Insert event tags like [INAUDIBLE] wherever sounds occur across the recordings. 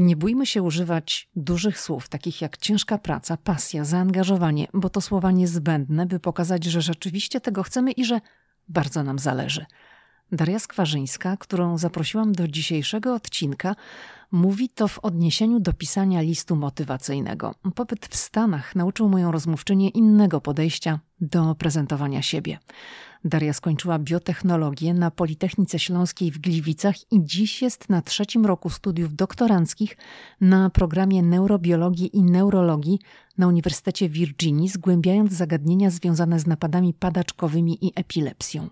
Nie bójmy się używać dużych słów, takich jak ciężka praca, pasja, zaangażowanie, bo to słowa niezbędne, by pokazać, że rzeczywiście tego chcemy i że bardzo nam zależy. Daria Skwarzyńska, którą zaprosiłam do dzisiejszego odcinka, mówi to w odniesieniu do pisania listu motywacyjnego. Pobyt w Stanach nauczył moją rozmówczynię innego podejścia do prezentowania siebie. Daria skończyła biotechnologię na Politechnice Śląskiej w Gliwicach i dziś jest na trzecim roku studiów doktoranckich na programie neurobiologii i neurologii na Uniwersytecie Virginii, zgłębiając zagadnienia związane z napadami padaczkowymi i epilepsją.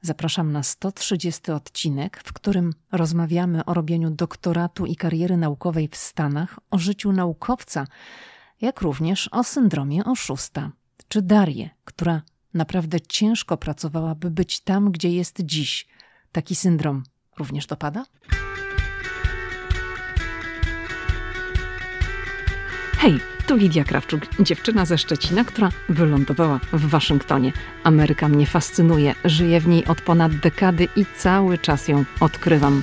Zapraszam na 130 odcinek, w którym rozmawiamy o robieniu doktoratu i kariery naukowej w Stanach, o życiu naukowca, jak również o syndromie oszusta, czy Darię, która naprawdę ciężko pracowała, by być tam, gdzie jest dziś. Taki syndrom również dopada? Hej, tu Lidia Krawczuk, dziewczyna ze Szczecina, która wylądowała w Waszyngtonie. Ameryka mnie fascynuje, żyję w niej od ponad dekady i cały czas ją odkrywam.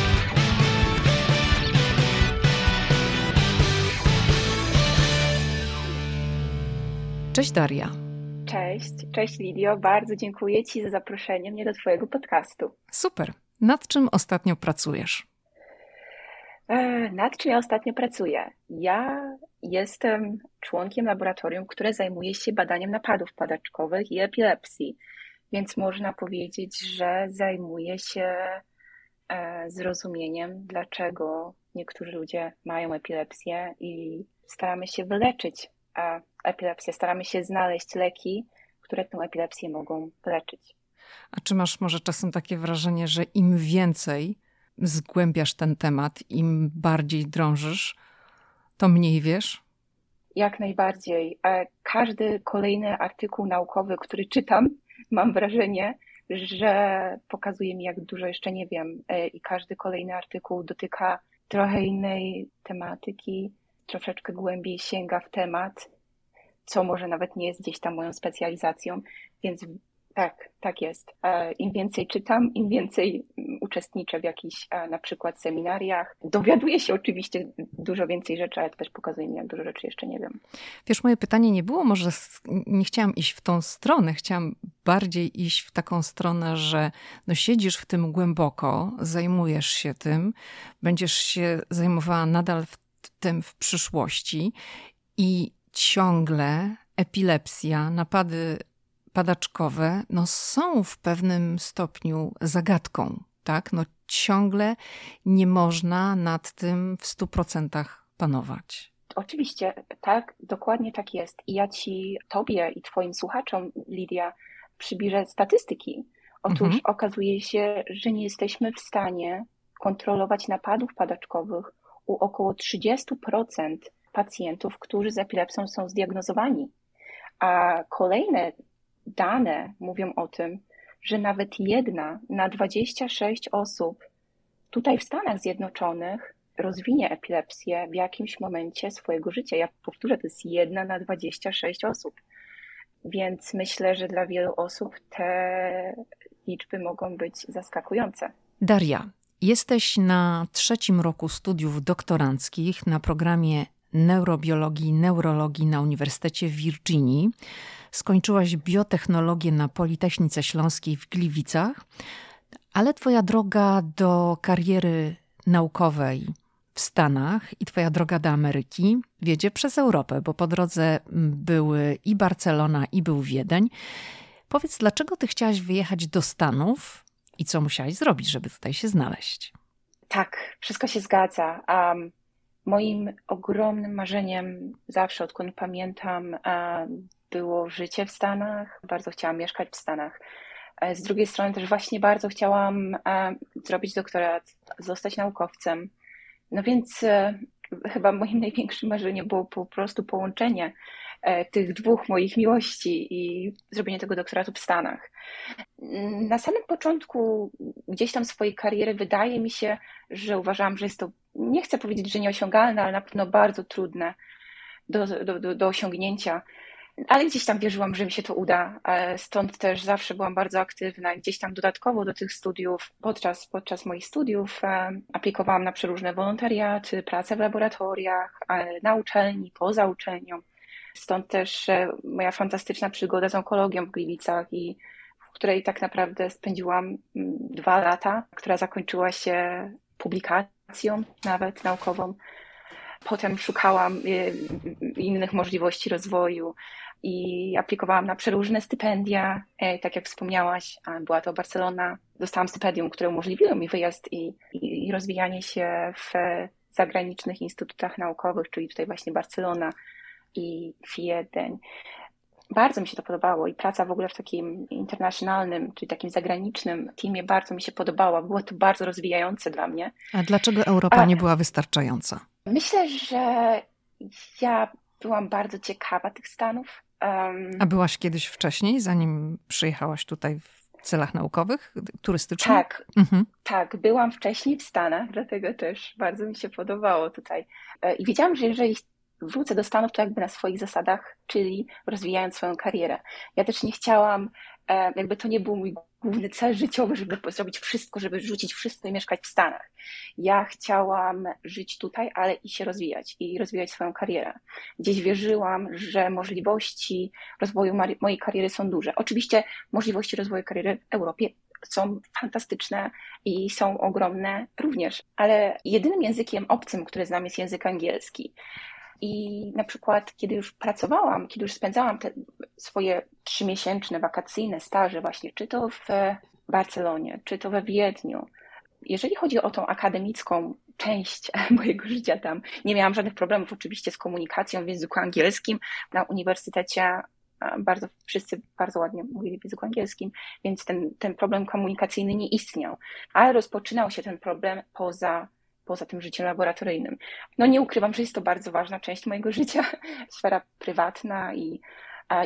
Cześć Daria. Cześć, cześć Lidio. Bardzo dziękuję Ci za zaproszenie mnie do Twojego podcastu. Super. Nad czym ostatnio pracujesz? E, nad czym ja ostatnio pracuję? Ja jestem członkiem laboratorium, które zajmuje się badaniem napadów padaczkowych i epilepsji, więc można powiedzieć, że zajmuję się e, zrozumieniem, dlaczego niektórzy ludzie mają epilepsję i staramy się wyleczyć epilepsję. Staramy się znaleźć leki, które tę epilepsję mogą leczyć. A czy masz może czasem takie wrażenie, że im więcej zgłębiasz ten temat, im bardziej drążysz, to mniej wiesz? Jak najbardziej. E, każdy kolejny artykuł naukowy, który czytam, [LAUGHS] mam wrażenie, że pokazuje mi, jak dużo jeszcze nie wiem. E, I każdy kolejny artykuł dotyka trochę innej tematyki, troszeczkę głębiej sięga w temat, co może nawet nie jest gdzieś tam moją specjalizacją, więc tak, tak jest. E, Im więcej czytam, im więcej uczestniczę w jakichś e, na przykład seminariach. Dowiaduję się oczywiście dużo więcej rzeczy, ale to też pokazuje mi, jak dużo rzeczy jeszcze nie wiem. Wiesz, moje pytanie nie było, może nie chciałam iść w tą stronę, chciałam bardziej iść w taką stronę, że no siedzisz w tym głęboko, zajmujesz się tym, będziesz się zajmowała nadal w tym w przyszłości i ciągle epilepsja, napady padaczkowe no, są w pewnym stopniu zagadką. Tak? No, ciągle nie można nad tym w stu procentach panować. Oczywiście, tak, dokładnie tak jest. I ja ci, tobie i twoim słuchaczom, Lidia, przybliżę statystyki. Otóż mhm. okazuje się, że nie jesteśmy w stanie kontrolować napadów padaczkowych u około 30% pacjentów, którzy z epilepsją są zdiagnozowani. A kolejne dane mówią o tym, że nawet jedna na 26 osób tutaj w Stanach Zjednoczonych rozwinie epilepsję w jakimś momencie swojego życia. Ja powtórzę, to jest jedna na 26 osób. Więc myślę, że dla wielu osób te liczby mogą być zaskakujące. Daria, jesteś na trzecim roku studiów doktoranckich na programie neurobiologii i neurologii na Uniwersytecie w Virginii. Skończyłaś biotechnologię na Politechnice Śląskiej w Gliwicach, ale twoja droga do kariery naukowej w Stanach i twoja droga do Ameryki wiedzie przez Europę, bo po drodze były i Barcelona, i był Wiedeń. Powiedz, dlaczego ty chciałaś wyjechać do Stanów i co musiałaś zrobić, żeby tutaj się znaleźć? Tak, wszystko się zgadza. Um, Moim ogromnym marzeniem zawsze, odkąd pamiętam, było życie w Stanach. Bardzo chciałam mieszkać w Stanach. E, z drugiej strony też właśnie bardzo chciałam zrobić doktorat, zostać naukowcem. No więc e, chyba moim [LAUGHS] największym marzeniem było po prostu połączenie tych dwóch moich miłości i zrobienie tego doktoratu w Stanach. Na samym początku gdzieś tam swojej kariery wydaje mi się, że uważałam, że jest to, nie chcę powiedzieć, że nieosiągalne, ale na pewno bardzo trudne do, do, do, do osiągnięcia ale gdzieś tam wierzyłam, że mi się to uda. E, stąd też zawsze byłam bardzo aktywna. Gdzieś tam dodatkowo do tych studiów, podczas, podczas moich studiów, e, aplikowałam na przeróżne wolontariaty, pracę w laboratoriach, e, na uczelni, poza uczelnią. Stąd też moja fantastyczna przygoda z onkologią w Gliwicach i w której tak naprawdę spędziłam mm, dwa lata, która zakończyła się publikacją nawet naukową. Potem szukałam innych możliwości rozwoju i aplikowałam na przeróżne stypendia. E, tak jak wspomniałaś, była to Barcelona. Dostałam stypendium, które umożliwiło mi wyjazd i, i, i rozwijanie się w zagranicznych instytutach naukowych, czyli tutaj właśnie Barcelona i Wiedeń. Bardzo mi się to podobało i praca w ogóle w takim internacjonalnym, czyli takim zagranicznym teamie bardzo mi się podobała. Było to bardzo rozwijające dla mnie. A dlaczego Europa A, nie była wystarczająca? Myślę, że ja byłam bardzo ciekawa tych Stanów. Um, A byłaś kiedyś wcześniej, zanim przyjechałaś tutaj w celach naukowych, turystycznych? Tak, mhm. tak, byłam wcześniej w Stanach, dlatego też bardzo mi się podobało tutaj. E, I wiedziałam, że jeżeli wrócę do Stanów, to jakby na swoich zasadach, czyli rozwijając swoją karierę. Ja też nie chciałam, e, jakby to nie był mój główny cel życiowy, żeby zrobić wszystko, żeby rzucić wszystko i mieszkać w Stanach. Ja chciałam żyć tutaj, ale i się rozwijać i rozwijać swoją karierę. Gdzieś wierzyłam, że możliwości rozwoju mojej kariery są duże. Oczywiście możliwości rozwoju kariery w Europie są fantastyczne i są ogromne również, ale jedynym językiem obcym, który znam, jest język angielski. I na przykład, kiedy już pracowałam, kiedy już spędzałam te swoje trzymiesięczne wakacyjne staże, właśnie czy to w Barcelonie, czy to we Wiedniu, jeżeli chodzi o tą akademicką część [LAUGHS] mojego życia tam, nie miałam żadnych problemów oczywiście z komunikacją w języku angielskim. Na uniwersytecie bardzo, wszyscy bardzo ładnie mówili w języku angielskim, więc ten, ten problem komunikacyjny nie istniał. Ale rozpoczynał się ten problem poza poza tym życiem laboratoryjnym. No nie ukrywam, że jest to bardzo ważna część mojego [LAUGHS] życia, sfera prywatna i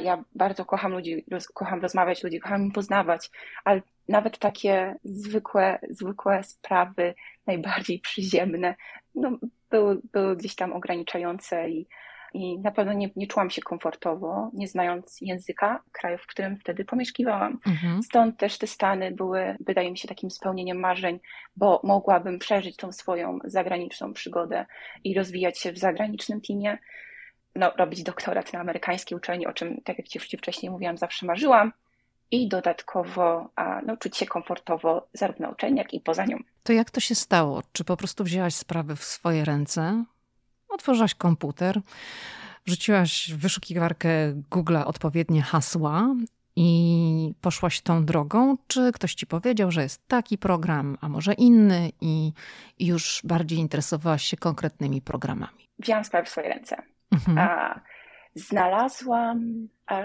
ja bardzo kocham ludzi, kocham rozmawiać ludzi, kocham im poznawać, ale nawet takie zwykłe, zwykłe sprawy, najbardziej przyziemne, no, były, były gdzieś tam ograniczające i i na pewno nie, nie czułam się komfortowo, nie znając języka kraju, w którym wtedy pomieszkiwałam. Mhm. Stąd też te Stany były, wydaje mi się, takim spełnieniem marzeń, bo mogłabym przeżyć tą swoją zagraniczną przygodę i rozwijać się w zagranicznym teamie. No, robić doktorat na amerykańskiej uczelni, o czym, tak jak Ci wcześniej mówiłam, zawsze marzyłam i dodatkowo a, no, czuć się komfortowo zarówno uczelni, jak i poza nią. To jak to się stało? Czy po prostu wzięłaś sprawy w swoje ręce? Otworzyłaś komputer, wrzuciłaś w wyszukiwarkę Google odpowiednie hasła i poszłaś tą drogą? Czy ktoś ci powiedział, że jest taki program, a może inny, i, i już bardziej interesowałaś się konkretnymi programami? Wzięłam sprawę w swoje ręce. Mhm. A, znalazłam, a,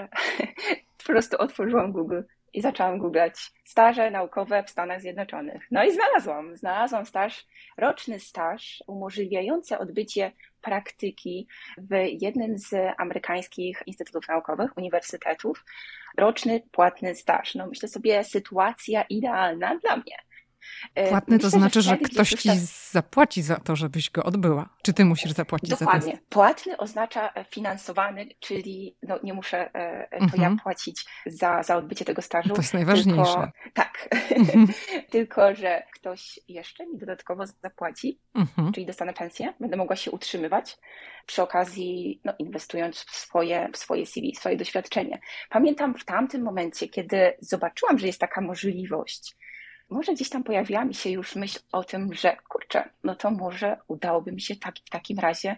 [LAUGHS] po prostu otworzyłam Google i zaczęłam googlać staże naukowe w Stanach Zjednoczonych. No i znalazłam, znalazłam staż, roczny staż umożliwiający odbycie praktyki w jednym z amerykańskich instytutów naukowych, uniwersytetów, roczny płatny staż. No myślę sobie, sytuacja idealna dla mnie. E, Płatny Myślę, to znaczy, że, że ktoś ci zapłaci za to, żebyś go odbyła. Czy ty musisz zapłacić Dokładnie. za to? Płatny oznacza e, finansowany, czyli no, nie muszę e, to mhm. ja płacić za, za odbycie tego stażu. To jest najważniejsze. Tylko, tak. Mhm. [LAUGHS] tylko, że ktoś jeszcze mi dodatkowo zapłaci, mhm. czyli dostanę pensję, będę mogła się utrzymywać przy okazji no, inwestując w swoje, w swoje CV, w swoje doświadczenie. Pamiętam w tamtym momencie, kiedy zobaczyłam, że jest taka możliwość, może gdzieś tam pojawiła mi się już myśl o tym, że kurczę, no to może udałoby mi się tak, w takim razie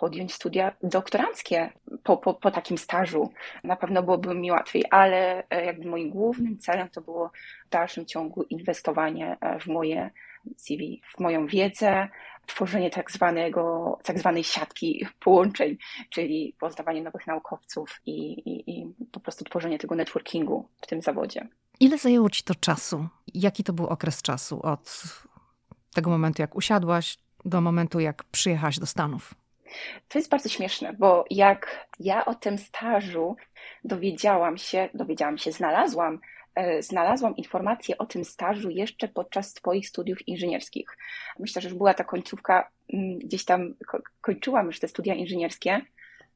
podjąć studia doktoranckie po, po, po takim stażu. Na pewno byłoby mi łatwiej, ale e, jakby moim głównym celem to było w dalszym ciągu inwestowanie e, w moje CV, w moją wiedzę, tworzenie tak, zwanego, tak zwanej siatki połączeń, czyli poznawanie nowych naukowców i, i, i po prostu tworzenie tego networkingu w tym zawodzie. Ile zajęło ci to czasu? Jaki to był okres czasu od tego momentu, jak usiadłaś, do momentu, jak przyjechałaś do Stanów? To jest bardzo śmieszne, bo jak ja o tym stażu dowiedziałam się, dowiedziałam się, znalazłam, e, znalazłam informacje o tym stażu jeszcze podczas Twoich studiów inżynierskich. Myślę, że już była ta końcówka, mm, gdzieś tam kończyłam już te studia inżynierskie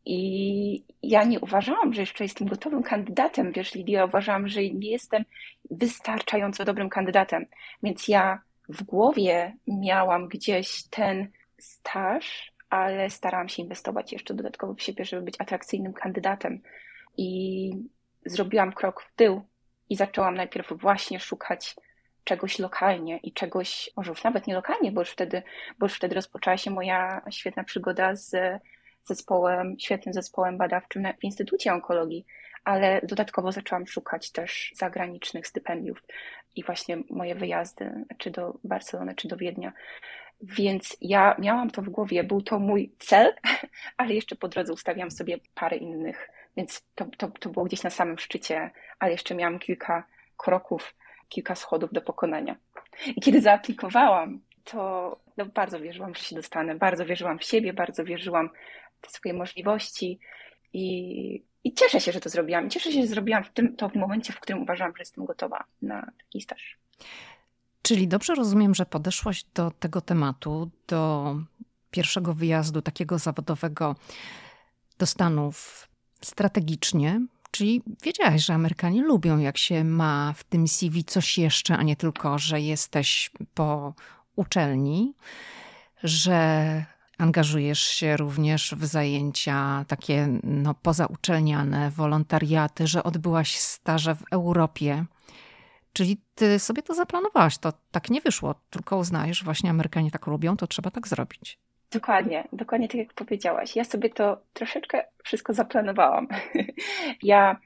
i ja nie uważałam, że jeszcze jestem gotowym kandydatem. Wiesz, Lidia, uważałam, że nie jestem wystarczająco dobrym kandydatem. Więc ja w głowie miałam gdzieś ten staż, ale starałam się inwestować jeszcze dodatkowo w siebie, żeby być atrakcyjnym kandydatem. I zrobiłam krok w tył i zaczęłam najpierw właśnie szukać czegoś lokalnie i czegoś, może już nawet nie lokalnie, bo już wtedy, bo już wtedy rozpoczęła się moja świetna przygoda z zespołem, świetnym zespołem badawczym w Instytucie Onkologii, ale dodatkowo zaczęłam szukać też zagranicznych stypendiów i właśnie moje wyjazdy, czy do Barcelony, czy do Wiednia. Więc ja miałam to w głowie, był to mój cel, [LAUGHS] ale jeszcze po drodze ustawiam sobie parę innych, więc to, to, to było gdzieś na samym szczycie, ale jeszcze miałam kilka kroków, kilka schodów do pokonania. I kiedy zaaplikowałam, to no, bardzo wierzyłam, że się dostanę, bardzo wierzyłam w siebie, bardzo wierzyłam te swoje możliwości i, i cieszę się, że to zrobiłam. I cieszę się, że zrobiłam w tym, to w momencie, w którym uważam, że jestem gotowa na taki staż. Czyli dobrze rozumiem, że podeszłaś do tego tematu, do pierwszego wyjazdu takiego zawodowego do Stanów strategicznie, czyli wiedziałaś, że Amerykanie lubią, jak się ma w tym CV coś jeszcze, a nie tylko, że jesteś po uczelni, że angażujesz się również w zajęcia takie no, pozauczelniane, wolontariaty, że odbyłaś staże w Europie. Czyli ty sobie to zaplanowałaś, to tak nie wyszło, tylko uznajesz, właśnie Amerykanie tak lubią, to trzeba tak zrobić. Dokładnie, dokładnie tak jak powiedziałaś. Ja sobie to troszeczkę wszystko zaplanowałam. [LAUGHS] ja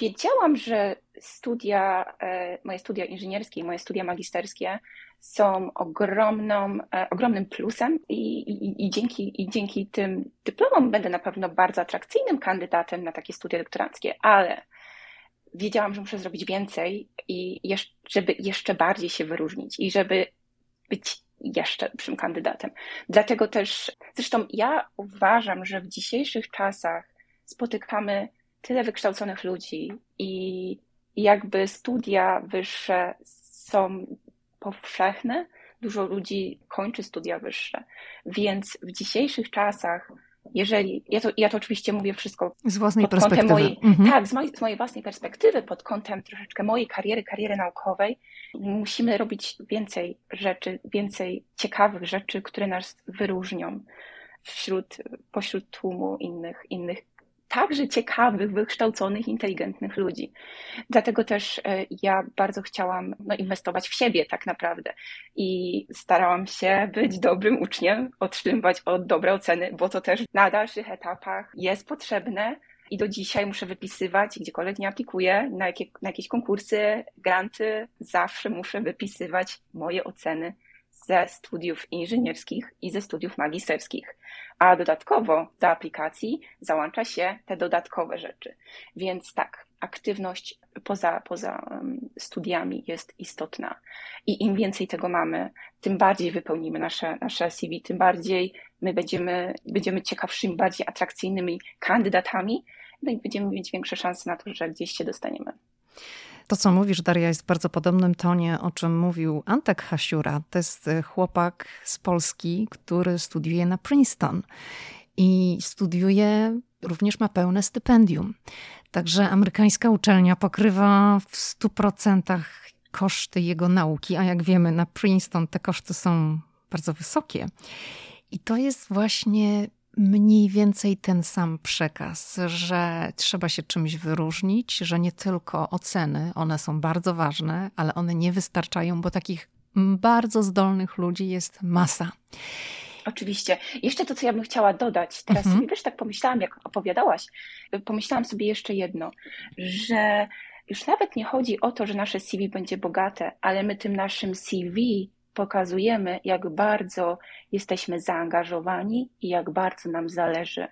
wiedziałam, że studia, e, moje studia inżynierskie i moje studia magisterskie są ogromną, e, ogromnym plusem i, i, i, dzięki, i dzięki tym dyplomom będę na pewno bardzo atrakcyjnym kandydatem na takie studia doktoranckie, ale wiedziałam, że muszę zrobić więcej i żeby jeszcze bardziej się wyróżnić i żeby być jeszcze lepszym kandydatem. Dlatego też, zresztą ja uważam, że w dzisiejszych czasach spotykamy tyle wykształconych ludzi i jakby studia wyższe są powszechne, dużo ludzi kończy studia wyższe, więc w dzisiejszych czasach jeżeli, ja to, ja to oczywiście mówię wszystko z własnej perspektywy. Mojej, mhm. Tak, z z mojej własnej perspektywy, pod kątem troszeczkę mojej kariery, kariery naukowej, musimy robić więcej rzeczy, więcej ciekawych rzeczy, które nas wyróżnią wśród, pośród tłumu innych, innych także ciekawych, wykształconych, inteligentnych ludzi. Dlatego też e, ja bardzo chciałam no, inwestować w siebie tak naprawdę i starałam się być dobrym uczniem, otrzymywać od dobre oceny, bo to też na dalszych etapach jest potrzebne i do dzisiaj muszę wypisywać, gdziekolwiek nie aplikuję, na, jakie, na jakieś konkursy, granty, zawsze muszę wypisywać moje oceny ze studiów inżynierskich i ze studiów magisterskich. A dodatkowo do aplikacji załącza się te dodatkowe rzeczy. Więc tak, aktywność poza, poza studiami jest istotna. I im więcej tego mamy, tym bardziej wypełnimy nasze, nasze CV, tym bardziej my będziemy, będziemy ciekawszymi, bardziej atrakcyjnymi kandydatami, no i będziemy mieć większe szanse na to, że gdzieś się dostaniemy. To, co mówisz, Daria, jest w bardzo podobnym tonie, o czym mówił Antek Hasiura. To jest e, chłopak z Polski, który studiuje na Princeton i studiuje, również ma pełne stypendium. Także amerykańska uczelnia pokrywa w 100% koszty jego nauki, a jak wiemy, na Princeton te koszty są bardzo wysokie. I to jest właśnie mniej więcej ten sam przekaz, że trzeba się czymś wyróżnić, że nie tylko oceny, one są bardzo ważne, ale one nie wystarczają, bo takich bardzo zdolnych ludzi jest masa. Oczywiście. Jeszcze to, co ja bym chciała dodać. Teraz mhm. wiesz, tak pomyślałam, jak opowiadałaś, pomyślałam sobie jeszcze jedno, że już nawet nie chodzi o to, że nasze CV będzie bogate, ale my tym naszym CV pokazujemy, jak bardzo jesteśmy zaangażowani i jak bardzo nam zależy.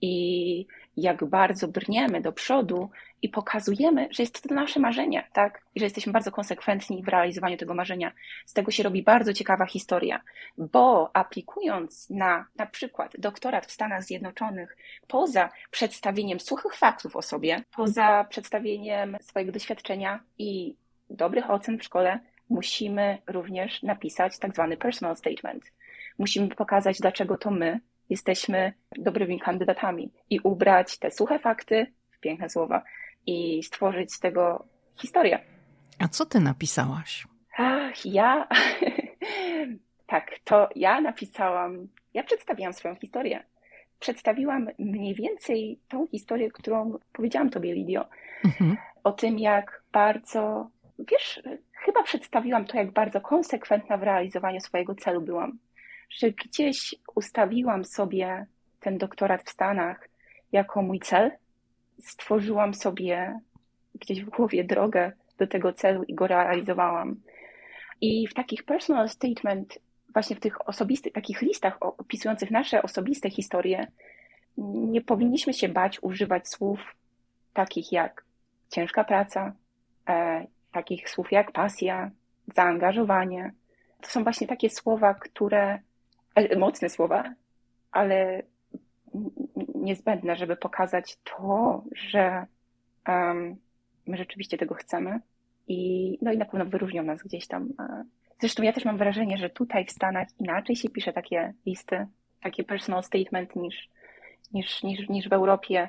I jak bardzo brniemy do przodu i pokazujemy, że jest to nasze marzenie, tak? I że jesteśmy bardzo konsekwentni w realizowaniu tego marzenia. Z tego się robi bardzo ciekawa historia, bo aplikując na na przykład doktorat w Stanach Zjednoczonych, poza przedstawieniem suchych faktów o sobie, poza przedstawieniem swojego doświadczenia i dobrych ocen w szkole, musimy również napisać tak zwany personal statement. Musimy pokazać, dlaczego to my jesteśmy dobrymi kandydatami i ubrać te suche fakty w piękne słowa i stworzyć z tego historię. A co ty napisałaś? Ach, ja. [LAUGHS] tak, to ja napisałam, ja przedstawiłam swoją historię. Przedstawiłam mniej więcej tą historię, którą powiedziałam tobie, Lidio. Mhm. O tym, jak bardzo, wiesz, przedstawiłam to, jak bardzo konsekwentna w realizowaniu swojego celu byłam że gdzieś ustawiłam sobie ten doktorat w Stanach jako mój cel. Stworzyłam sobie gdzieś w głowie drogę do tego celu i go realizowałam. I w takich personal statement, właśnie w tych osobistych, takich listach opisujących nasze osobiste historie, nie powinniśmy się bać używać słów takich jak ciężka praca, e, takich słów jak pasja, zaangażowanie. To są właśnie takie słowa, które E, mocne słowa, ale niezbędne, żeby pokazać to, że um, my rzeczywiście tego chcemy i, no i na pewno wyróżnią nas gdzieś tam. Zresztą ja też mam wrażenie, że tutaj w Stanach inaczej się pisze takie listy, takie personal statement niż, niż, niż, niż w Europie.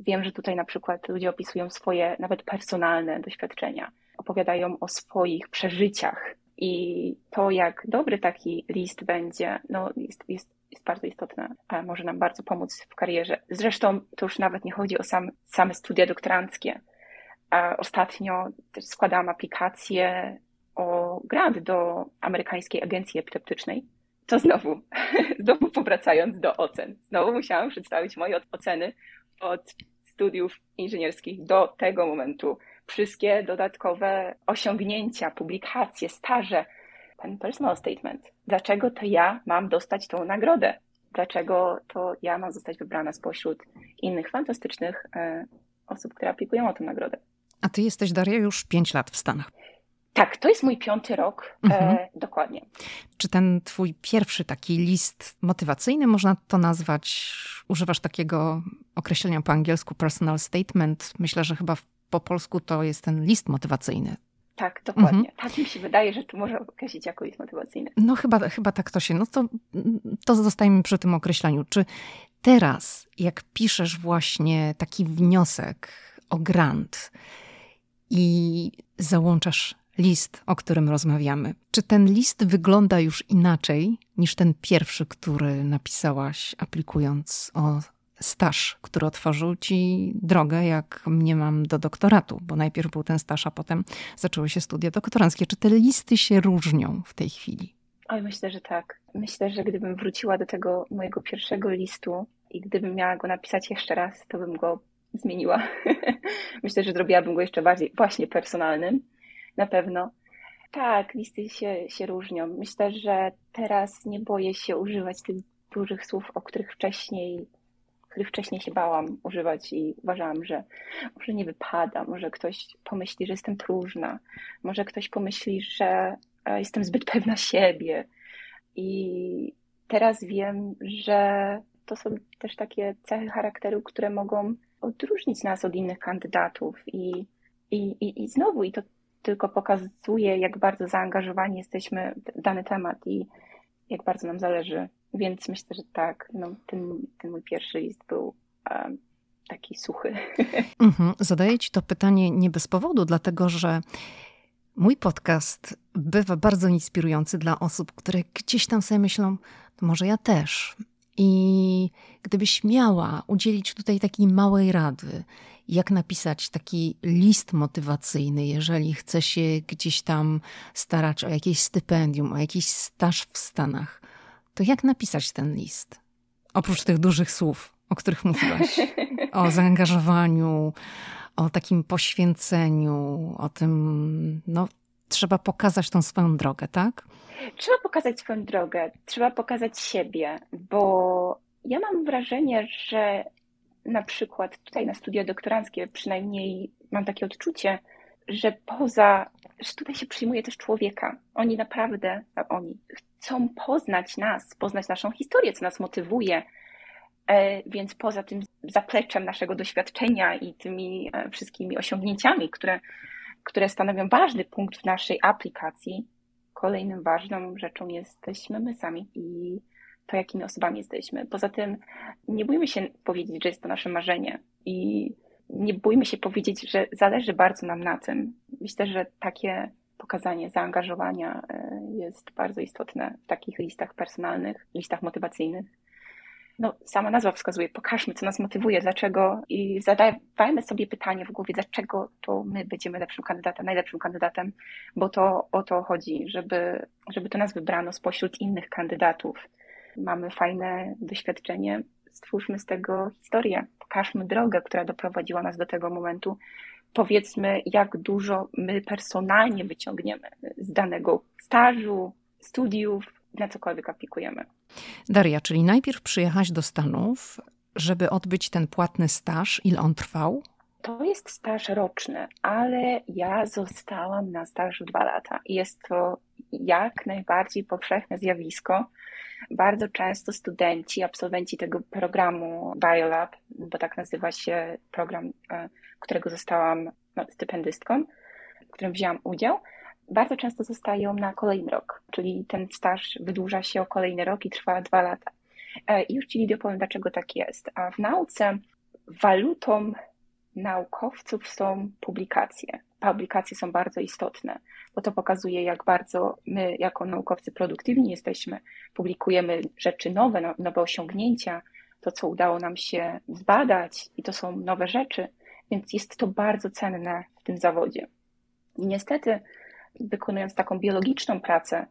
Wiem, że tutaj na przykład ludzie opisują swoje nawet personalne doświadczenia, opowiadają o swoich przeżyciach i to, jak dobry taki list będzie, no jest, jest, jest bardzo istotne, a może nam bardzo pomóc w karierze. Zresztą to już nawet nie chodzi o sam, same studia doktoranckie. A ostatnio też składałam aplikację o grant do amerykańskiej agencji epileptycznej. To znowu, [LAUGHS] znowu powracając do ocen, znowu musiałam przedstawić moje oceny od studiów inżynierskich do tego momentu, wszystkie dodatkowe osiągnięcia, publikacje, staże, ten personal statement. Dlaczego to ja mam dostać tą nagrodę? Dlaczego to ja mam zostać wybrana spośród innych fantastycznych e, osób, które aplikują o tę nagrodę? A ty jesteś, Daria, już pięć lat w Stanach. Tak, to jest mój piąty rok, e, mhm. e, dokładnie. Czy ten twój pierwszy taki list motywacyjny, można to nazwać, używasz takiego określenia po angielsku personal statement? Myślę, że chyba w po polsku to jest ten list motywacyjny. Tak, dokładnie. Mhm. Tak mi się wydaje, że tu może określić jako list motywacyjny. No chyba, chyba tak to się, no to, to zostajemy przy tym określeniu. Czy teraz, jak piszesz właśnie taki wniosek o grant i załączasz list, o którym rozmawiamy, czy ten list wygląda już inaczej niż ten pierwszy, który napisałaś aplikując o staż, który otworzył ci drogę, jak mnie mam do doktoratu, bo najpierw był ten staż, a potem zaczęły się studia doktoranckie. Czy te listy się różnią w tej chwili? Oj, myślę, że tak. Myślę, że gdybym wróciła do tego mojego pierwszego listu i gdybym miała go napisać jeszcze raz, to bym go zmieniła. [LAUGHS] myślę, że zrobiłabym go jeszcze bardziej właśnie personalnym. Na pewno. Tak, listy się, się różnią. Myślę, że teraz nie boję się używać tych dużych słów, o których wcześniej których wcześniej się bałam używać i uważałam, że może nie wypada, może ktoś pomyśli, że jestem próżna, może ktoś pomyśli, że e, jestem zbyt pewna siebie. I teraz wiem, że to są też takie cechy charakteru, które mogą odróżnić nas od innych kandydatów. I, i, i, i znowu, i to tylko pokazuje, jak bardzo zaangażowani jesteśmy w dany temat i jak bardzo nam zależy więc myślę, że tak, no, ten, ten mój pierwszy list był um, taki suchy. [LAUGHS] Mhm. Zadaję Ci to pytanie nie bez powodu, dlatego że mój podcast bywa bardzo inspirujący dla osób, które gdzieś tam sobie myślą, to może ja też. I gdybyś miała udzielić tutaj takiej małej rady, jak napisać taki list motywacyjny, jeżeli chce się gdzieś tam starać o jakieś stypendium, o jakiś staż w Stanach, to jak napisać ten list? Oprócz tych dużych słów, o których mówiłaś, [LAUGHS] o zaangażowaniu, o takim poświęceniu, o tym, no, trzeba pokazać tą swoją drogę, tak? Trzeba pokazać swoją drogę, trzeba pokazać siebie, bo ja mam wrażenie, że na przykład tutaj na studia doktoranckie przynajmniej mam takie odczucie, że poza, że tutaj się przyjmuje też człowieka. Oni naprawdę, oni chcą poznać nas, poznać naszą historię, co nas motywuje. E, więc poza tym zapleczem naszego doświadczenia i tymi e, wszystkimi osiągnięciami, które, które stanowią ważny punkt w naszej aplikacji, kolejnym ważną rzeczą jesteśmy my sami i to, jakimi osobami jesteśmy. Poza tym nie bójmy się powiedzieć, że jest to nasze marzenie i nie bójmy się powiedzieć, że zależy bardzo nam na tym. Myślę, że takie pokazanie zaangażowania e, jest bardzo istotne w takich listach personalnych, listach motywacyjnych. No, sama nazwa wskazuje, pokażmy, co nas motywuje, dlaczego i zadawajmy sobie pytanie w głowie, dlaczego to my będziemy lepszym kandydatem, najlepszym kandydatem, bo to o to chodzi, żeby, żeby to nas wybrano spośród innych kandydatów. Mamy fajne doświadczenie, stwórzmy z tego historię, pokażmy drogę, która doprowadziła nas do tego momentu. Powiedzmy, jak dużo my personalnie wyciągniemy z danego stażu, studiów, na cokolwiek aplikujemy. Daria, czyli najpierw przyjechałaś do Stanów, żeby odbyć ten płatny staż. Ile on trwał? To jest staż roczny, ale ja zostałam na stażu dwa lata. Jest to jak najbardziej powszechne zjawisko. Bardzo często studenci, absolwenci tego programu Biolab, bo tak nazywa się program, e, którego zostałam no, stypendystką, w którym wzięłam udział, bardzo często zostają na kolejny rok, czyli ten staż wydłuża się o kolejny rok i trwa dwa lata. E, I już Ci Lidio powiem, dlaczego tak jest. A w nauce walutą naukowców są publikacje. Publikacje są bardzo istotne, bo to pokazuje, jak bardzo my, jako naukowcy, produktywni jesteśmy. Publikujemy rzeczy nowe, no, nowe osiągnięcia, to, co udało nam się zbadać, i to są nowe rzeczy, więc jest to bardzo cenne w tym zawodzie. I niestety, wykonując taką biologiczną pracę,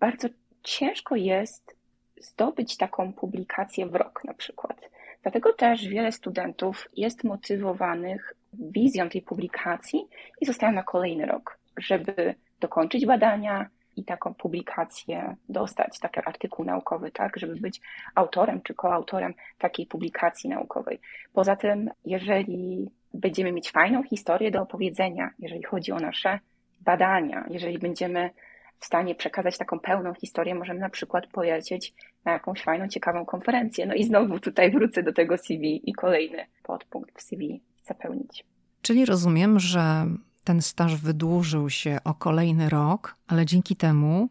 bardzo ciężko jest zdobyć taką publikację w rok na przykład. Dlatego też wiele studentów jest motywowanych wizją tej publikacji i zostają na kolejny rok, żeby dokończyć badania i taką publikację dostać, taki artykuł naukowy, tak, żeby być autorem czy koautorem takiej publikacji naukowej. Poza tym, jeżeli będziemy mieć fajną historię do opowiedzenia, jeżeli chodzi o nasze badania, jeżeli będziemy w stanie przekazać taką pełną historię, możemy na przykład polecieć na jakąś fajną, ciekawą konferencję. No i znowu tutaj wrócę do tego CV i kolejny podpunkt w CV zapełnić. Czyli rozumiem, że ten staż wydłużył się o kolejny rok, ale dzięki temu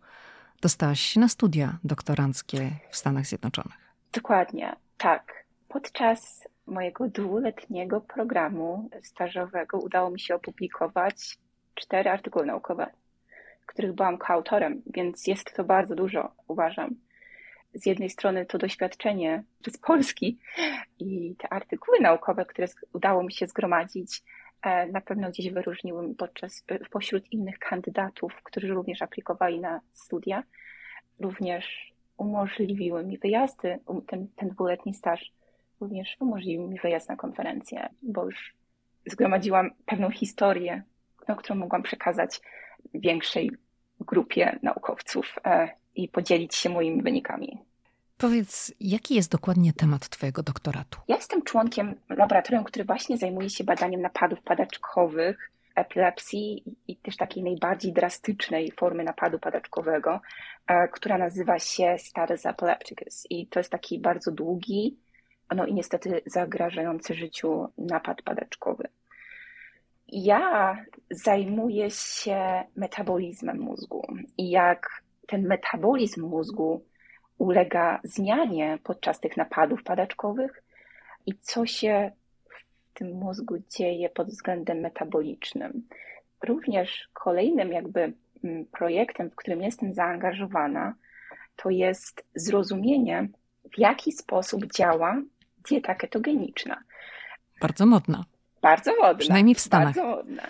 dostałaś się na studia doktoranckie w Stanach Zjednoczonych. Dokładnie, tak. Podczas mojego dwuletniego programu stażowego udało mi się opublikować cztery artykuły naukowe, których byłam koautorem, więc jest to bardzo dużo, uważam. Z jednej strony to doświadczenie z Polski i te artykuły naukowe, które udało mi się zgromadzić, e, na pewno gdzieś wyróżniły podczas, pośród innych kandydatów, którzy również aplikowali na studia, również umożliwiły mi wyjazdy, um, ten, ten dwuletni staż również umożliwił mi wyjazd na konferencję, bo już zgromadziłam pewną historię no, którą mogłam przekazać większej grupie naukowców e, i podzielić się moimi wynikami. Powiedz, jaki jest dokładnie temat Twojego doktoratu? Ja jestem członkiem laboratorium, które właśnie zajmuje się badaniem napadów padaczkowych, epilepsji i też takiej najbardziej drastycznej formy napadu padaczkowego, e, która nazywa się status epilepticus. I to jest taki bardzo długi, no i niestety zagrażający życiu napad padaczkowy. Ja zajmuję się metabolizmem mózgu i jak ten metabolizm mózgu ulega zmianie podczas tych napadów padaczkowych i co się w tym mózgu dzieje pod względem metabolicznym. Również kolejnym jakby mm, projektem, w którym jestem zaangażowana, to jest zrozumienie, w jaki sposób działa dieta ketogeniczna. Bardzo modna. Bardzo modna. Przynajmniej w Stanach. Bardzo modna.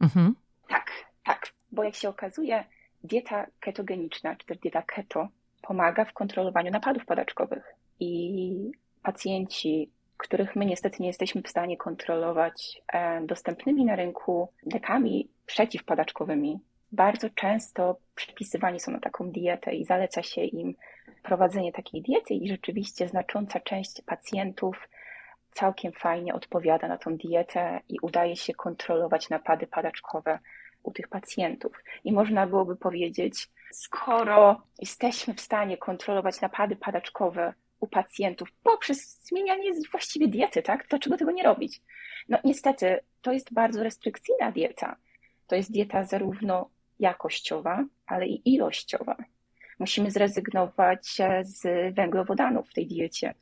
Mhm. Tak, tak. Bo jak się okazuje, dieta ketogeniczna, czy też dieta keto, pomaga w kontrolowaniu napadów padaczkowych. I pacjenci, których my niestety nie jesteśmy w stanie kontrolować e, dostępnymi na rynku lekami przeciwpadaczkowymi, bardzo często przypisywani są na taką dietę i zaleca się im prowadzenie takiej diety i rzeczywiście znacząca część pacjentów całkiem fajnie odpowiada na tą dietę i udaje się kontrolować napady padaczkowe u tych pacjentów. I można byłoby powiedzieć, skoro jesteśmy w stanie kontrolować napady padaczkowe u pacjentów poprzez zmienianie właściwie diety, tak? Dlaczego tego nie robić? No niestety, to jest bardzo restrykcyjna dieta. To jest dieta zarówno jakościowa, ale i ilościowa. Musimy zrezygnować z węglowodanów w tej diecie.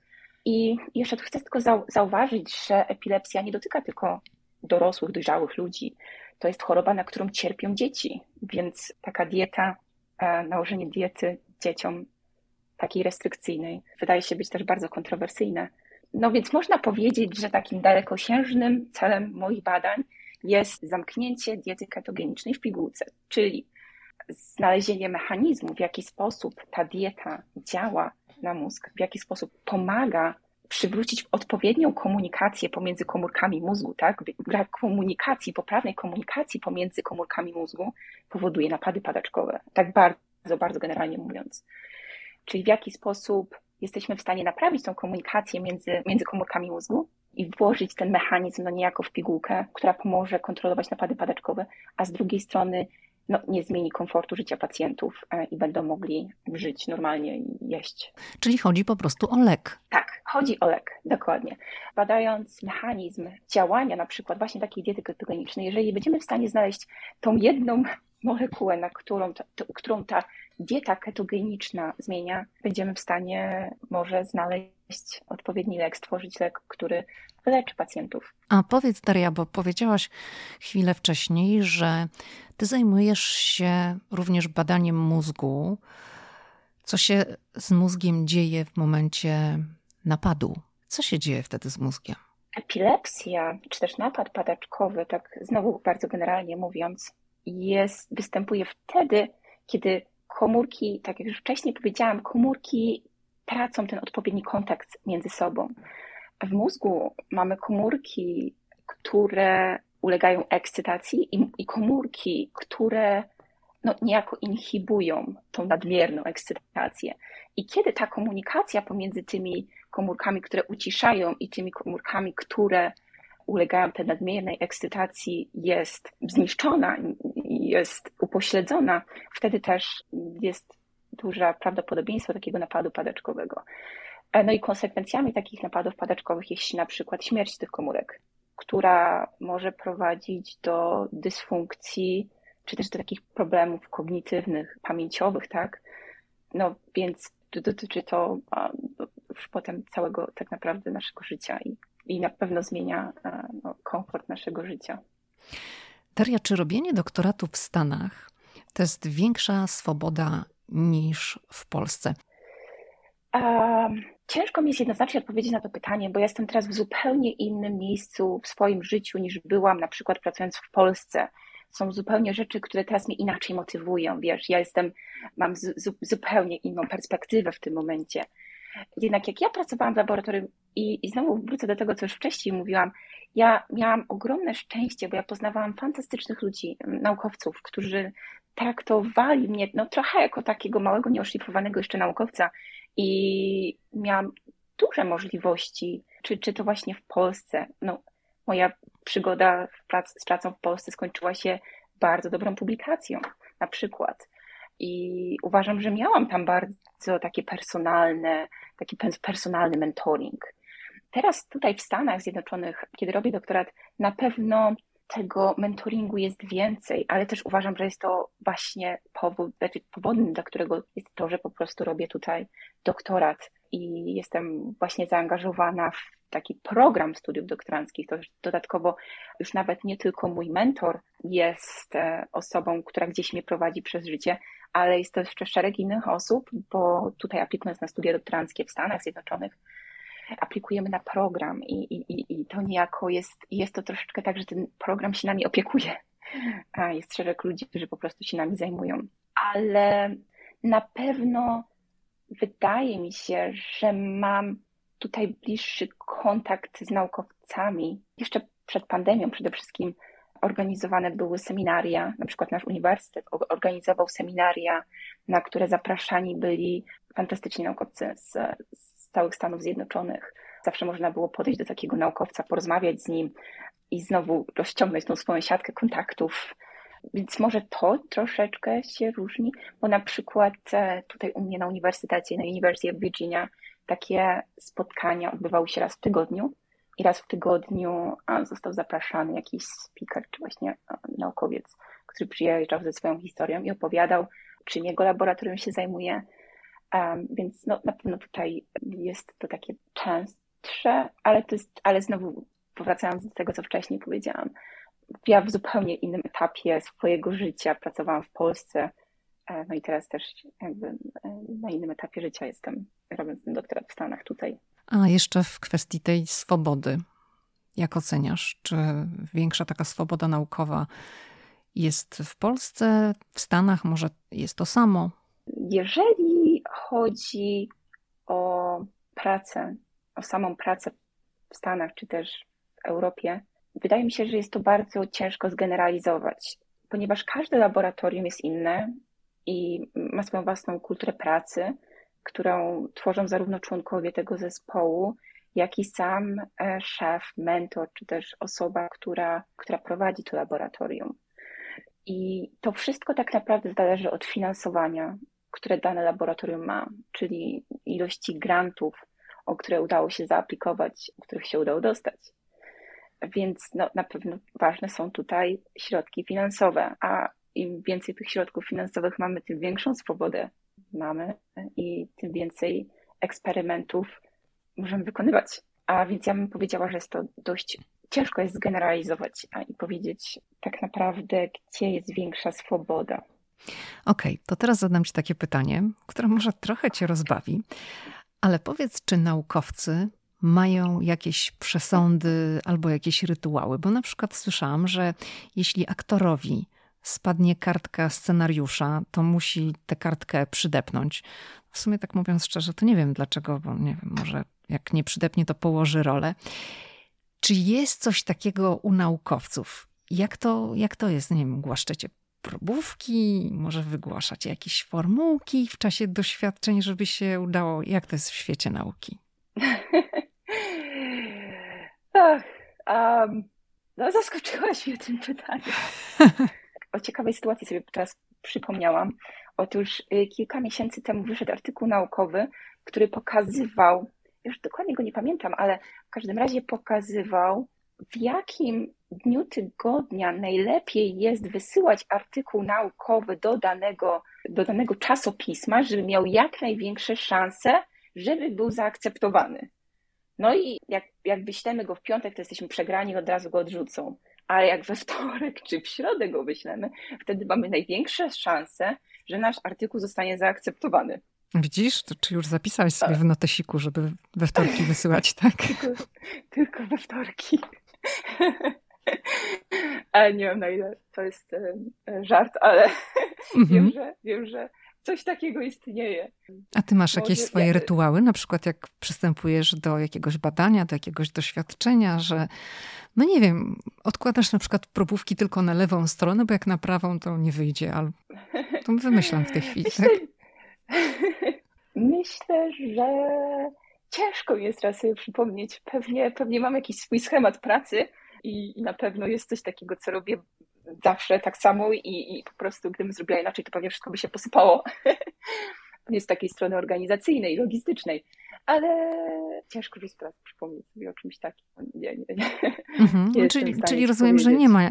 I jeszcze chcę tylko zauważyć, że epilepsja nie dotyka tylko dorosłych, dojrzałych ludzi. To jest choroba, na którą cierpią dzieci, więc taka dieta, e, nałożenie diety dzieciom takiej restrykcyjnej wydaje się być też bardzo kontrowersyjne. No więc można powiedzieć, że takim dalekosiężnym celem moich badań jest zamknięcie diety ketogenicznej w pigułce, czyli znalezienie mechanizmu, w jaki sposób ta dieta działa na mózg, w jaki sposób pomaga przywrócić odpowiednią komunikację pomiędzy komórkami mózgu, tak? Brak komunikacji, poprawnej komunikacji pomiędzy komórkami mózgu powoduje napady padaczkowe. Tak bardzo, bardzo generalnie mówiąc. Czyli w jaki sposób jesteśmy w stanie naprawić tą komunikację między, między komórkami mózgu i włożyć ten mechanizm no niejako w pigułkę, która pomoże kontrolować napady padaczkowe, a z drugiej strony no, nie zmieni komfortu życia pacjentów e, i będą mogli żyć normalnie i jeść. Czyli chodzi po prostu o lek. Tak, chodzi o lek, dokładnie. Badając mechanizm działania na przykład właśnie takiej diety ketogenicznej, jeżeli będziemy w stanie znaleźć tą jedną molekułę, na którą ta, którą ta dieta ketogeniczna zmienia, będziemy w stanie może znaleźć odpowiedni lek, stworzyć lek, który leczy pacjentów. A powiedz Daria, bo powiedziałaś chwilę wcześniej, że ty zajmujesz się również badaniem mózgu. Co się z mózgiem dzieje w momencie napadu? Co się dzieje wtedy z mózgiem? Epilepsja, czy też napad padaczkowy, tak znowu bardzo generalnie mówiąc, jest, występuje wtedy, kiedy komórki, tak jak już wcześniej powiedziałam, komórki tracą ten odpowiedni kontakt między sobą. W mózgu mamy komórki, które ulegają ekscytacji i, i komórki, które no, niejako inhibują tą nadmierną ekscytację. I kiedy ta komunikacja pomiędzy tymi komórkami, które uciszają i tymi komórkami, które ulegają tej nadmiernej ekscytacji, jest zniszczona, jest upośledzona, wtedy też jest duże prawdopodobieństwo takiego napadu padaczkowego. E, no i konsekwencjami takich napadów padaczkowych jest na przykład śmierć tych komórek, która może prowadzić do dysfunkcji, czy też do takich problemów kognitywnych, pamięciowych, tak? No więc dotyczy to już potem całego tak naprawdę naszego życia i, i na pewno zmienia e, no, komfort naszego życia. Daria, czy robienie doktoratu w Stanach to jest większa swoboda niż w Polsce? Um, ciężko mi jest jednoznacznie odpowiedzieć na to pytanie, bo jestem teraz w zupełnie innym miejscu w swoim życiu niż byłam na przykład pracując w Polsce. Są zupełnie rzeczy, które teraz mnie inaczej motywują, wiesz, ja jestem, mam zupełnie inną perspektywę w tym momencie. Jednak jak ja pracowałam w laboratorium i, i znowu wrócę do tego, co już wcześniej mówiłam, ja miałam ogromne szczęście, bo ja poznawałam fantastycznych ludzi, naukowców, którzy traktowali mnie no, trochę jako takiego małego, nieoszlifowanego jeszcze naukowca i miałam duże możliwości, czy, czy to właśnie w Polsce. No, moja przygoda prac, z pracą w Polsce skończyła się bardzo dobrą publikacją, na przykład. I uważam, że miałam tam bardzo takie personalne, taki personalny mentoring. Teraz tutaj w Stanach Zjednoczonych, kiedy robię doktorat, na pewno tego mentoringu jest więcej, ale też uważam, że jest to właśnie powód, znaczy powodem, dla którego jest to, że po prostu robię tutaj doktorat i jestem właśnie zaangażowana w taki program studiów doktoranckich. To dodatkowo już nawet nie tylko mój mentor jest e, osobą, która gdzieś mnie prowadzi przez życie, ale jest to jeszcze szereg innych osób, bo tutaj aplikując na studia doktoranckie w Stanach Zjednoczonych, aplikujemy na program i, i, i to niejako jest, jest to troszeczkę tak, że ten program się nami opiekuje. A jest szereg ludzi, którzy po prostu się nami zajmują. Ale na pewno wydaje mi się, że mam tutaj bliższy kontakt z naukowcami. Jeszcze przed pandemią przede wszystkim organizowane były seminaria, na przykład nasz uniwersytet organizował seminaria, na które zapraszani byli fantastyczni naukowcy z, z całych Stanów Zjednoczonych. zawsze można było podejść do takiego naukowca, porozmawiać z nim i znowu rozciągnąć tą swoją siatkę kontaktów. Więc może to troszeczkę się różni, bo na przykład e, tutaj u mnie na uniwersytecie, na University of Virginia, takie spotkania odbywały się raz w tygodniu i raz w tygodniu został zapraszany jakiś speaker, czy właśnie naukowiec, który przyjeżdżał ze swoją historią i opowiadał, czym jego laboratorium się zajmuje. Um, więc no, na pewno tutaj jest to takie częstsze, ale to jest, ale znowu powracając do tego, co wcześniej powiedziałam, ja w zupełnie innym etapie swojego życia pracowałam w Polsce, e, no i teraz też jakby e, na innym etapie życia jestem, robiąc ten doktorat w Stanach tutaj. A jeszcze w kwestii tej swobody. Jak oceniasz? Czy większa taka swoboda naukowa jest w Polsce, w Stanach? Może jest to samo? Jeżeli chodzi o pracę, o samą pracę w Stanach, czy też w Europie, wydaje mi się, że jest to bardzo ciężko zgeneralizować, ponieważ każde laboratorium jest inne i ma swoją własną kulturę pracy, którą tworzą zarówno członkowie tego zespołu, jak i sam e, szef, mentor, czy też osoba, która, która prowadzi to laboratorium. I to wszystko tak naprawdę zależy od finansowania, które dane laboratorium ma, czyli ilości grantów, o które udało się zaaplikować, o których się udało dostać. Więc no, na pewno ważne są tutaj środki finansowe, a im więcej tych środków finansowych mamy, tym większą swobodę mamy i tym więcej eksperymentów możemy wykonywać. A więc ja bym powiedziała, że jest to dość ciężko jest zgeneralizować i powiedzieć tak naprawdę, gdzie jest większa swoboda. Okej, okay, to teraz zadam Ci takie pytanie, które może trochę Cię rozbawi, ale powiedz, czy naukowcy mają jakieś przesądy albo jakieś rytuały? Bo na przykład słyszałam, że jeśli aktorowi spadnie kartka scenariusza, to musi tę kartkę przydepnąć. W sumie tak mówiąc szczerze, to nie wiem dlaczego, bo nie wiem, może jak nie przydepnie, to położy rolę. Czy jest coś takiego u naukowców? Jak to, jak to jest? Nie wiem, głaszczecie probówki, może wygłaszacie jakieś formułki w czasie doświadczeń, żeby się udało? Jak to jest w świecie nauki? [LAUGHS] Ach, um, no zaskoczyłaś mnie tym pytaniem. [LAUGHS] o ciekawej sytuacji sobie teraz przypomniałam. Otóż y, kilka miesięcy temu wyszedł artykuł naukowy, który pokazywał, już dokładnie go nie pamiętam, ale w każdym razie pokazywał, w jakim dniu tygodnia najlepiej jest wysyłać artykuł naukowy do danego, do danego czasopisma, żeby miał jak największe szanse, żeby był zaakceptowany. No i jak, jak wyślemy go w piątek, to jesteśmy przegrani od razu go odrzucą ale jak we wtorek czy w środę go wyślemy, wtedy mamy największe szanse, że nasz artykuł zostanie zaakceptowany. Widzisz, to czy już zapisałeś sobie tak. w notesiku, żeby we wtorki wysyłać, [LAUGHS] tak? tylko, tylko we wtorki. [LAUGHS] ale nie wiem na ile to jest żart, ale [LAUGHS] mhm. wiem, że, wiem, że coś takiego istnieje. A ty masz jakieś Może, swoje rytuały, na przykład jak przystępujesz do jakiegoś badania, do jakiegoś doświadczenia, że no nie wiem, odkładasz na przykład probówki tylko na lewą stronę, bo jak na prawą to nie wyjdzie, ale to wymyślam w tej chwili. Myślę, tak? [LAUGHS] myślę że ciężko jest teraz sobie przypomnieć. Pewnie, pewnie mam jakiś swój schemat pracy i na pewno jest coś takiego, co robię zawsze tak samo i, i po prostu gdybym zrobiła inaczej, to pewnie wszystko by się posypało. [LAUGHS] Nie z takiej strony organizacyjnej, logistycznej, ale ciężko mi teraz przypomnieć sobie o czymś takim. Nie, nie, nie. Mhm. czyli, czyli rozumiem, że nie ma,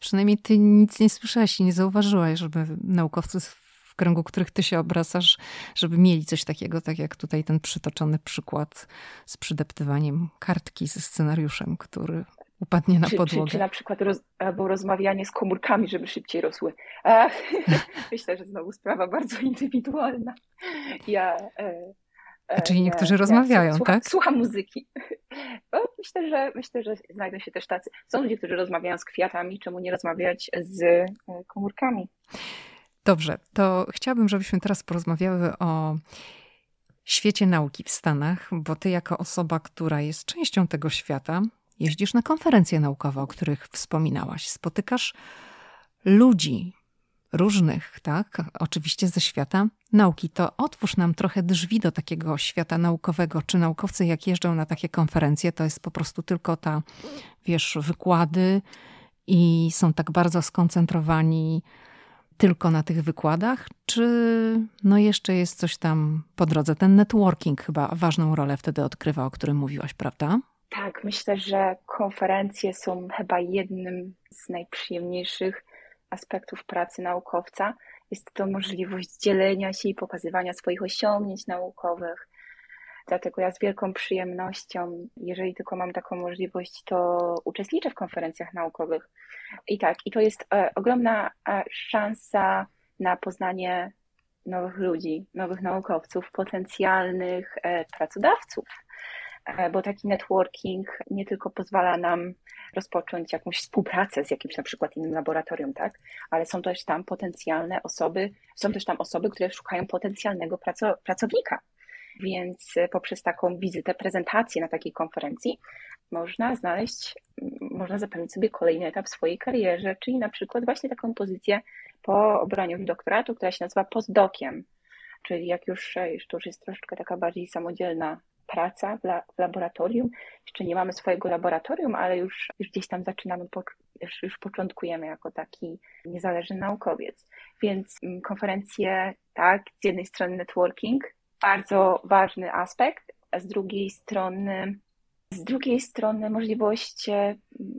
przynajmniej ty nic nie słyszałaś i nie zauważyłaś, żeby naukowcy w kręgu których ty się obracasz, żeby mieli coś takiego, tak jak tutaj ten przytoczony przykład z przydeptywaniem kartki ze scenariuszem, który upadnie na czy, podłogę. Czy, czy na przykład roz, albo rozmawianie z komórkami, żeby szybciej rosły. Ach, [LAUGHS] myślę, że znowu sprawa bardzo indywidualna. Ja, e, e, Czyli niektórzy rozmawiają, słucham, tak? Słucham muzyki. [LAUGHS] myślę, że myślę, że znajdą się też tacy. Są ludzie, którzy rozmawiają z kwiatami, czemu nie rozmawiać z e, komórkami? Dobrze, to chciałabym, żebyśmy teraz porozmawiały o świecie nauki w Stanach, bo ty jako osoba, która jest częścią tego świata, jeździsz na konferencje naukowe, o których wspominałaś, spotykasz ludzi różnych, tak? Oczywiście ze świata nauki. To otwórz nam trochę drzwi do takiego świata naukowego. Czy naukowcy, jak jeżdżą na takie konferencje, to jest po prostu tylko ta, wiesz, wykłady i są tak bardzo skoncentrowani tylko na tych wykładach, czy no jeszcze jest coś tam po drodze? Ten networking chyba ważną rolę wtedy odkrywa, o którym mówiłaś, prawda? Tak, myślę, że konferencje są chyba jednym z najprzyjemniejszych aspektów pracy naukowca. Jest to możliwość dzielenia się i pokazywania swoich osiągnięć naukowych. Dlatego ja z wielką przyjemnością, jeżeli tylko mam taką możliwość, to uczestniczę w konferencjach naukowych. I tak, i to jest e, ogromna e, szansa na poznanie nowych ludzi, nowych naukowców, potencjalnych e, pracodawców bo taki networking nie tylko pozwala nam rozpocząć jakąś współpracę z jakimś na przykład innym laboratorium, tak? Ale są też tam potencjalne osoby, są też tam osoby, które szukają potencjalnego pracownika. Więc e, poprzez taką wizytę, prezentację na takiej konferencji można znaleźć, można zapewnić sobie kolejny etap w swojej karierze, czyli na przykład właśnie taką pozycję po obraniu doktoratu, która się nazywa postdokiem. Czyli jak już, e, już to już jest troszeczkę taka bardziej samodzielna praca w, la, w, laboratorium. Jeszcze nie mamy swojego laboratorium, ale już, już gdzieś tam zaczynamy, już, już początkujemy jako taki niezależny naukowiec. Więc mm, konferencje, tak, z jednej strony networking, bardzo ważny aspekt, a z drugiej strony z drugiej strony możliwość e,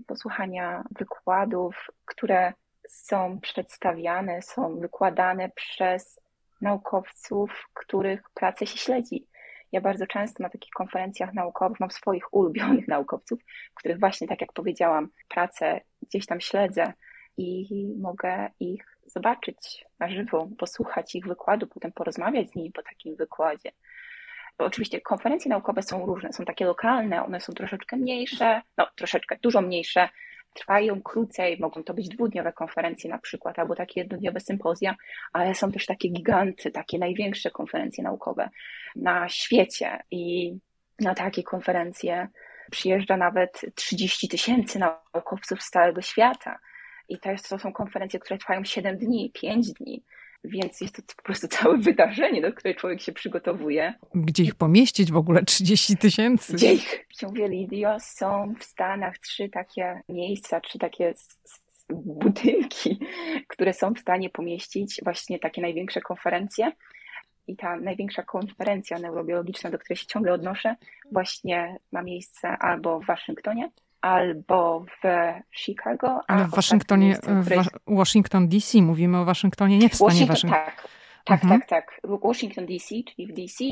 posłuchania wykładów, które są przedstawiane, są wykładane przez naukowców, których pracę się śledzi. Ja bardzo często na takich konferencjach naukowych mam swoich ulubionych [LAUGHS] naukowców, których właśnie, tak jak powiedziałam, pracę gdzieś tam śledzę i mogę ich zobaczyć na żywo, posłuchać ich wykładu, potem porozmawiać z nimi po takim wykładzie. Bo oczywiście konferencje naukowe są różne, są takie lokalne, one są troszeczkę mniejsze, no troszeczkę, dużo mniejsze, trwają krócej, mogą to być dwudniowe konferencje na przykład, albo takie jednodniowe sympozja, ale są też takie giganty, takie największe konferencje naukowe na świecie i na takie konferencje przyjeżdża nawet 30 tysięcy naukowców z całego świata. I to, jest, to są konferencje, które trwają 7 dni, 5 dni. Więc jest to po prostu całe wydarzenie, do którego człowiek się przygotowuje. Gdzie ich pomieścić w ogóle? 30 tysięcy? Gdzie ich? W ciągu Lidio są w Stanach trzy takie miejsca, trzy takie budynki, które są w stanie pomieścić właśnie takie największe konferencje. I ta największa konferencja neurobiologiczna, do której się ciągle odnoszę, właśnie ma miejsce albo w Waszyngtonie, albo w Chicago. Ale w Waszyngtonie, w Washington DC, mówimy o Waszyngtonie, nie w stanie Washington. Tak, tak, mhm. tak, tak. Washington DC, czyli w DC,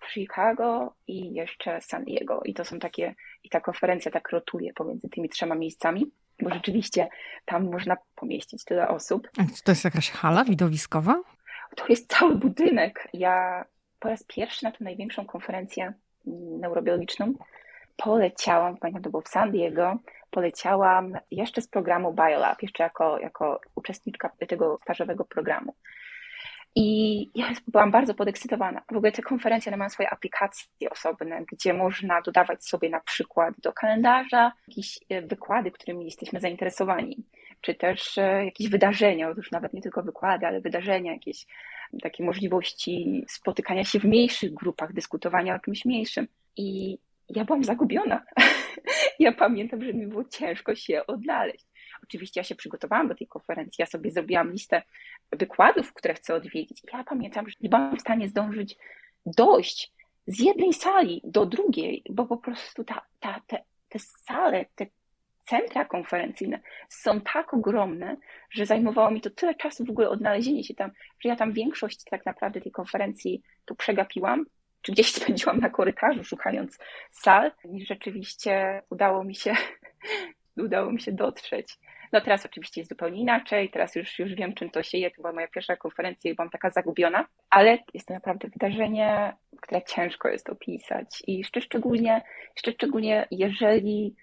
w Chicago i jeszcze San Diego. I to są takie, i ta konferencja tak rotuje pomiędzy tymi trzema miejscami, bo rzeczywiście tam można pomieścić tyle osób. A to jest jakaś hala widowiskowa? To jest cały budynek. Ja po raz pierwszy na tę największą konferencję neurobiologiczną poleciałam, pamiętam to było w San Diego, poleciałam jeszcze z programu BioLab, jeszcze jako, jako uczestniczka tego stażowego programu. I ja byłam bardzo podekscytowana. W ogóle te konferencje one mają swoje aplikacje osobne, gdzie można dodawać sobie na przykład do kalendarza jakieś e, wykłady, którymi jesteśmy zainteresowani, czy też e, jakieś wydarzenia, już nawet nie tylko wykłady, ale wydarzenia, jakieś takie możliwości spotykania się w mniejszych grupach, dyskutowania o czymś mniejszym. I ja byłam zagubiona. [LAUGHS] ja pamiętam, że mi było ciężko się odnaleźć. Oczywiście ja się przygotowałam do tej konferencji, ja sobie zrobiłam listę wykładów, które chcę odwiedzić. Ja pamiętam, że nie byłam w stanie zdążyć dojść z jednej sali do drugiej, bo po prostu ta, ta, te, te sale, te centra konferencyjne są tak ogromne, że zajmowało mi to tyle czasu w ogóle odnalezienie się tam, że ja tam większość tak naprawdę tej konferencji tu przegapiłam czy gdzieś [LAUGHS] spędziłam na korytarzu szukając sal, niż rzeczywiście udało mi się, [LAUGHS] udało mi się dotrzeć. No teraz oczywiście jest zupełnie inaczej, teraz już, już wiem, czym to się je. To była moja pierwsza konferencja i byłam taka zagubiona, ale jest to naprawdę wydarzenie, które ciężko jest opisać. I jeszcze szczególnie, jeszcze szczególnie jeżeli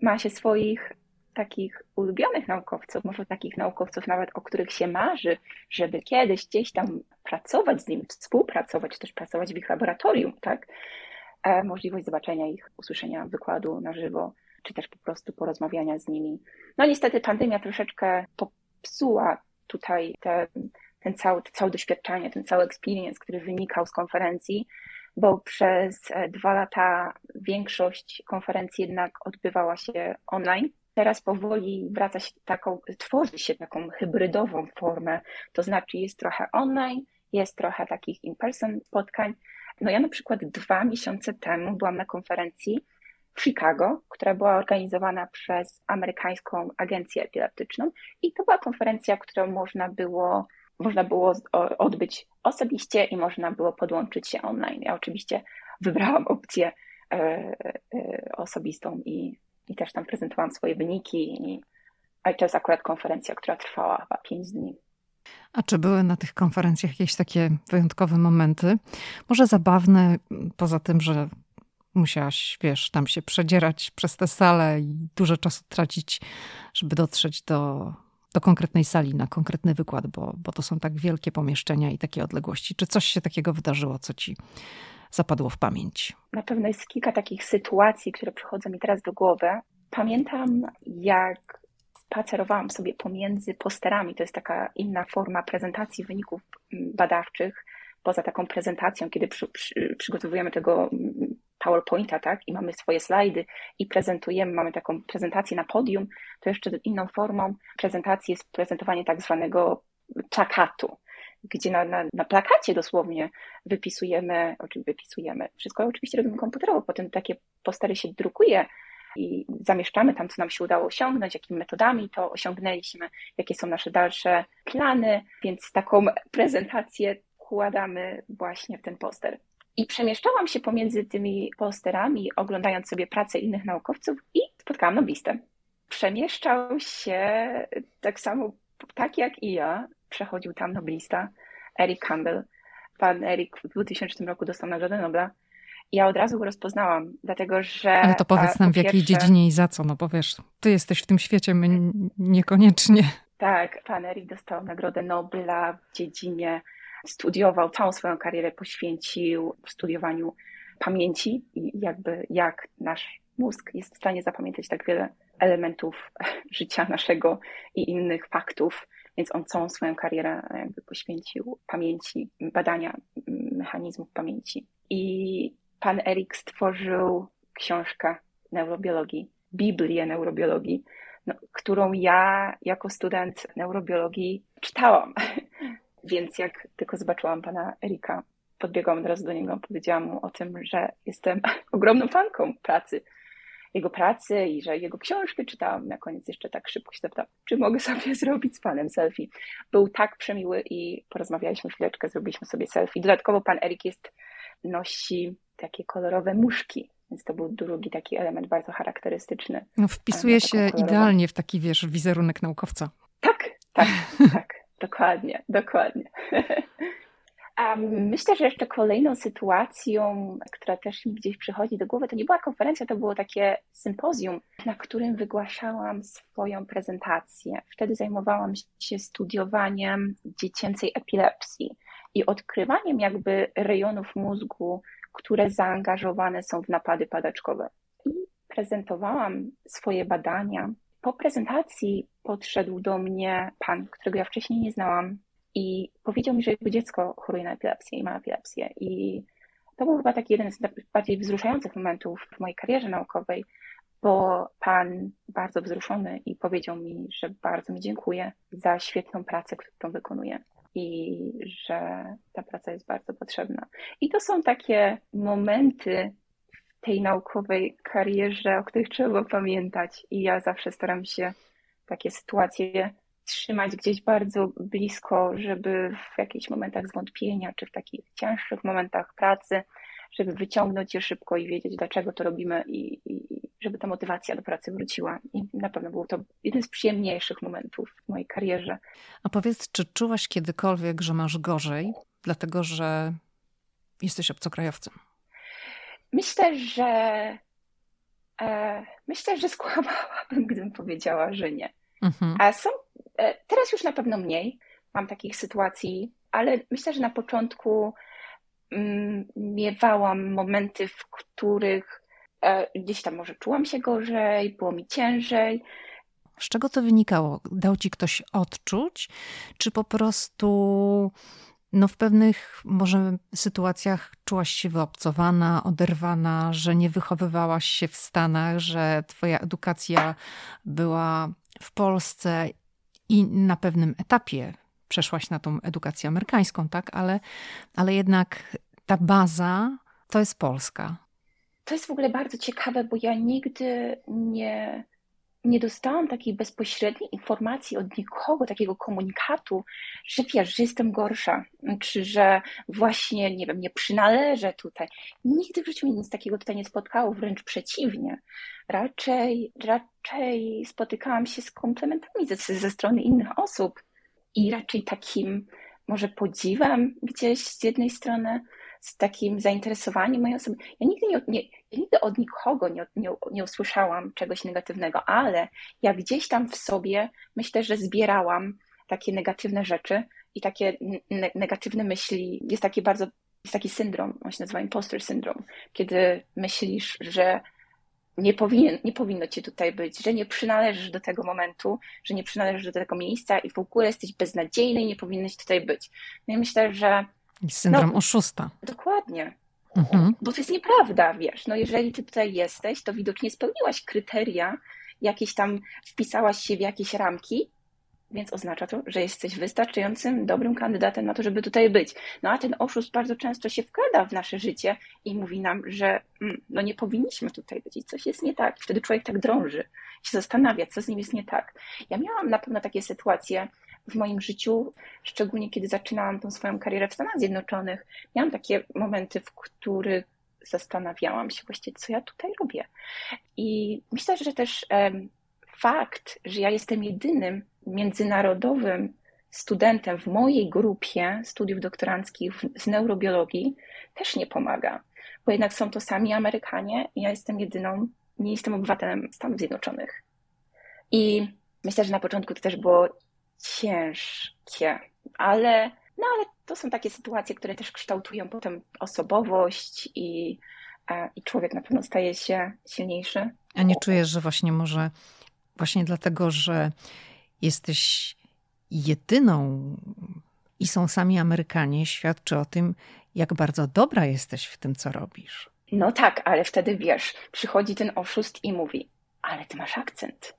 ma się swoich takich ulubionych naukowców, może takich naukowców nawet, o których się marzy, żeby kiedyś gdzieś tam pracować z nimi, współpracować, też pracować w ich laboratorium, tak? E, możliwość zobaczenia ich, usłyszenia wykładu na żywo, czy też po prostu porozmawiania z nimi. No niestety pandemia troszeczkę popsuła tutaj te, ten cały, to całe doświadczenie, ten cały experience, który wynikał z konferencji, bo przez e, dwa lata większość konferencji jednak odbywała się online. Teraz powoli wraca się taką, tworzy się taką hybrydową formę, to znaczy jest trochę online, jest trochę takich in-person spotkań. No ja na przykład dwa miesiące temu byłam na konferencji w Chicago, która była organizowana przez amerykańską agencję epileptyczną i to była konferencja, którą można było, można było odbyć osobiście i można było podłączyć się online. Ja oczywiście wybrałam opcję e, e, osobistą i, i też tam prezentowałam swoje wyniki i, a to jest akurat konferencja, która trwała chyba 5 dni. A czy były na tych konferencjach jakieś takie wyjątkowe momenty? Może zabawne, poza tym, że musiałaś, wiesz, tam się przedzierać przez tę salę i dużo czasu tracić, żeby dotrzeć do, do konkretnej sali na konkretny wykład, bo, bo to są tak wielkie pomieszczenia i takie odległości. Czy coś się takiego wydarzyło, co ci zapadło w pamięć? Na pewno jest kilka takich sytuacji, które przychodzą mi teraz do głowy. Pamiętam, jak spacerowałam sobie pomiędzy posterami. To jest taka inna forma prezentacji wyników mm, badawczych, poza taką prezentacją, kiedy przy, przy, przygotowujemy tego mm, PowerPointa, tak, i mamy swoje slajdy i prezentujemy, mamy taką prezentację na podium, to jeszcze inną formą prezentacji jest prezentowanie tak zwanego plakatu, gdzie na, na, na plakacie dosłownie wypisujemy, oczywiście wypisujemy, wszystko oczywiście robimy komputerowo, potem takie postery się drukuje i zamieszczamy tam, co nam się udało osiągnąć, jakimi metodami to osiągnęliśmy, jakie są nasze dalsze plany, więc taką prezentację wkładamy właśnie w ten poster. I przemieszczałam się pomiędzy tymi posterami, oglądając sobie pracę innych naukowców i spotkałam noblistę. Przemieszczał się tak samo, tak jak i ja, przechodził tam noblista Eric Campbell. Pan Eric w 2000 roku dostał Nagrodę Nobla. Ja od razu go rozpoznałam, dlatego że. Ale to powiedz nam, w jakiej dziedzinie i za co, no bo wiesz, ty jesteś w tym świecie, my niekoniecznie. Tak, pan Eric dostał Nagrodę Nobla w dziedzinie studiował, całą swoją karierę poświęcił studiowaniu pamięci i jakby jak nasz mózg jest w stanie zapamiętać tak wiele elementów [LAUGHS] życia naszego i innych faktów, więc on całą swoją karierę jakby poświęcił pamięci, badania mechanizmów pamięci. I pan Erik stworzył książkę neurobiologii, Biblię neurobiologii, no, którą ja jako student neurobiologii czytałam. [LAUGHS] Więc jak tylko zobaczyłam pana Erika, podbiegłam od razu do niego, powiedziałam mu o tym, że jestem [LAUGHS] ogromną fanką pracy, jego pracy i że jego książkę czytałam. Na koniec jeszcze tak szybko się zapytałam, czy mogę sobie [LAUGHS] zrobić z panem selfie. Był tak przemiły i porozmawialiśmy chwileczkę, zrobiliśmy sobie selfie. Dodatkowo pan Erik jest, nosi takie kolorowe muszki, więc to był drugi taki element bardzo charakterystyczny. No, wpisuje się idealnie w taki, wiesz, wizerunek naukowca. Tak, tak, tak. [LAUGHS] Dokładnie, dokładnie. [LAUGHS] myślę, że jeszcze kolejną sytuacją, która też mi gdzieś przychodzi do głowy, to nie była konferencja, to było takie sympozjum, na którym wygłaszałam swoją prezentację. Wtedy zajmowałam się studiowaniem dziecięcej epilepsji i odkrywaniem jakby rejonów mózgu, które zaangażowane są w napady padaczkowe. I prezentowałam swoje badania po prezentacji podszedł do mnie pan, którego ja wcześniej nie znałam i powiedział mi, że jego dziecko choruje na epilepsję i ma epilepsję. I to był chyba taki jeden z bardziej wzruszających momentów w mojej karierze naukowej, bo pan bardzo wzruszony i powiedział mi, że bardzo mi dziękuję za świetną pracę, którą wykonuję i że ta praca jest bardzo potrzebna. I to są takie momenty, tej naukowej karierze, o których trzeba pamiętać. I ja zawsze staram się takie sytuacje trzymać gdzieś bardzo blisko, żeby w jakichś momentach zwątpienia, czy w takich cięższych momentach pracy, żeby wyciągnąć je szybko i wiedzieć, dlaczego to robimy i, i żeby ta motywacja do pracy wróciła. I na pewno był to jeden z przyjemniejszych momentów w mojej karierze. A powiedz, czy czułaś kiedykolwiek, że masz gorzej, dlatego że jesteś obcokrajowcem? Myślę, że e, myślę, że skłamałabym, [LAUGHS] gdybym powiedziała, że nie. Mhm. A są e, teraz już na pewno mniej mam takich sytuacji, ale myślę, że na początku mm, miewałam momenty, w których e, gdzieś tam może czułam się gorzej, było mi ciężej. Z czego to wynikało? Dał ci ktoś odczuć, czy po prostu no w pewnych może sytuacjach czułaś się wyobcowana, oderwana, że nie wychowywałaś się w Stanach, że twoja edukacja była w Polsce i na pewnym etapie przeszłaś na tą edukację amerykańską, tak? Ale, ale jednak ta baza to jest Polska. To jest w ogóle bardzo ciekawe, bo ja nigdy nie, nie dostałam takiej bezpośredniej informacji od nikogo, takiego komunikatu, że wiesz, że jestem gorsza, czy że właśnie, nie wiem, nie przynależę tutaj. Nigdy w życiu nic takiego tutaj nie spotkało, wręcz przeciwnie. Raczej, raczej spotykałam się z komplementami ze, ze strony innych osób i raczej takim może podziwem gdzieś z jednej strony, z takim zainteresowaniem mojej osoby. Ja nigdy, nie, nie, ja nigdy od nikogo nie, nie, nie usłyszałam czegoś negatywnego, ale ja gdzieś tam w sobie myślę, że zbierałam takie negatywne rzeczy i takie ne negatywne myśli. Jest taki bardzo, jest taki syndrom, on się nazywa imposter syndrom, kiedy myślisz, że nie, powinien, nie powinno ci tutaj być, że nie przynależysz do tego momentu, że nie przynależysz do tego miejsca i w ogóle jesteś beznadziejny i nie powinieneś tutaj być. No i myślę, że i syndrom no, oszusta. Dokładnie. Mhm. Bo to jest nieprawda, wiesz. No jeżeli ty tutaj jesteś, to widocznie spełniłaś kryteria, jakieś tam wpisałaś się w jakieś ramki, więc oznacza to, że jesteś wystarczającym dobrym kandydatem na to, żeby tutaj być. No a ten oszust bardzo często się wkrada w nasze życie i mówi nam, że mm, no nie powinniśmy tutaj być i coś jest nie tak. Wtedy człowiek tak drąży, się zastanawia, co z nim jest nie tak. Ja miałam na pewno takie sytuacje, w moim życiu, szczególnie kiedy zaczynałam tą swoją karierę w Stanach Zjednoczonych, miałam takie momenty, w których zastanawiałam się właściwie, co ja tutaj robię. I myślę, że też fakt, że ja jestem jedynym międzynarodowym studentem w mojej grupie studiów doktoranckich z neurobiologii też nie pomaga, bo jednak są to sami Amerykanie i ja jestem jedyną, nie jestem obywatelem Stanów Zjednoczonych. I myślę, że na początku to też było ciężkie, ale, no ale to są takie sytuacje, które też kształtują potem osobowość i, i człowiek na pewno staje się silniejszy. A nie czujesz, że właśnie może właśnie dlatego, że jesteś jedyną i są sami Amerykanie, świadczy o tym, jak bardzo dobra jesteś w tym, co robisz. No tak, ale wtedy wiesz, przychodzi ten oszust i mówi, ale ty masz akcent.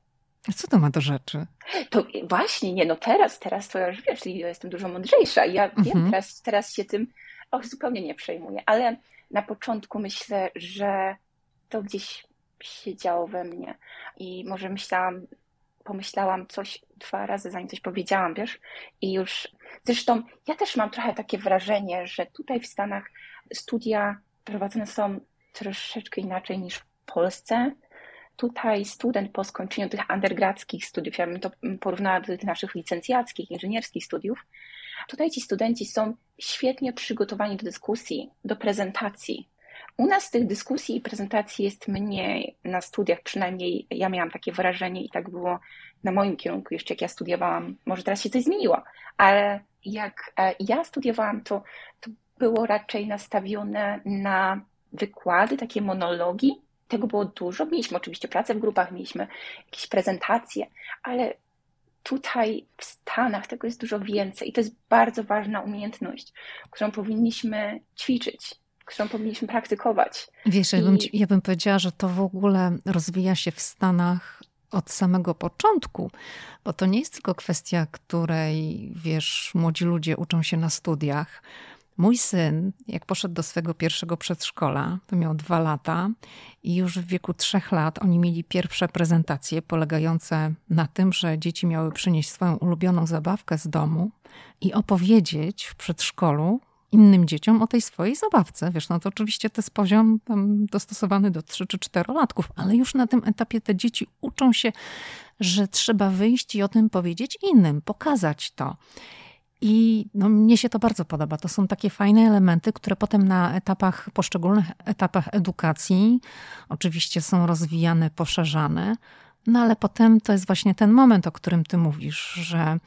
A co to ma do rzeczy? To właśnie, nie, no teraz, teraz to już wiesz, ja jestem dużo mądrzejsza. Ja mhm. wiem, teraz, teraz się tym och, zupełnie nie przejmuję, ale na początku myślę, że to gdzieś się działo we mnie i może myślałam, pomyślałam coś dwa razy, zanim coś powiedziałam, wiesz, i już, zresztą ja też mam trochę takie wrażenie, że tutaj w Stanach studia prowadzone są troszeczkę inaczej niż w Polsce, tutaj student po skończeniu tych undergradzkich studiów, ja bym to porównała do tych naszych licencjackich, inżynierskich studiów, tutaj ci studenci są świetnie przygotowani do dyskusji, do prezentacji. U nas tych dyskusji i prezentacji jest mniej na studiach, przynajmniej ja miałam takie wrażenie i tak było na moim kierunku jeszcze jak ja studiowałam. Może teraz się coś zmieniło, ale jak e, ja studiowałam, to, to było raczej nastawione na wykłady, takie monologi, tego było dużo. Mieliśmy oczywiście pracę w grupach, mieliśmy jakieś prezentacje, ale tutaj w Stanach tego jest dużo więcej i to jest bardzo ważna umiejętność, którą powinniśmy ćwiczyć, którą powinniśmy praktykować. Wiesz, I... ja, bym, ja bym powiedziała, że to w ogóle rozwija się w Stanach od samego początku, bo to nie jest tylko kwestia, której, wiesz, młodzi ludzie uczą się na studiach, Mój syn, jak poszedł do swego pierwszego przedszkola, to miał dwa lata i już w wieku trzech lat oni mieli pierwsze prezentacje polegające na tym, że dzieci miały przynieść swoją ulubioną zabawkę z domu i opowiedzieć w przedszkolu innym dzieciom o tej swojej zabawce. Wiesz, no to oczywiście to jest poziom dostosowany do 3 czy 4 latków, ale już na tym etapie te dzieci uczą się, że trzeba wyjść i o tym powiedzieć innym, pokazać to. I no, mnie się to bardzo podoba. To są takie fajne elementy, które potem na etapach, poszczególnych etapach edukacji oczywiście są rozwijane, poszerzane. No ale potem to jest właśnie ten moment, o którym ty mówisz, że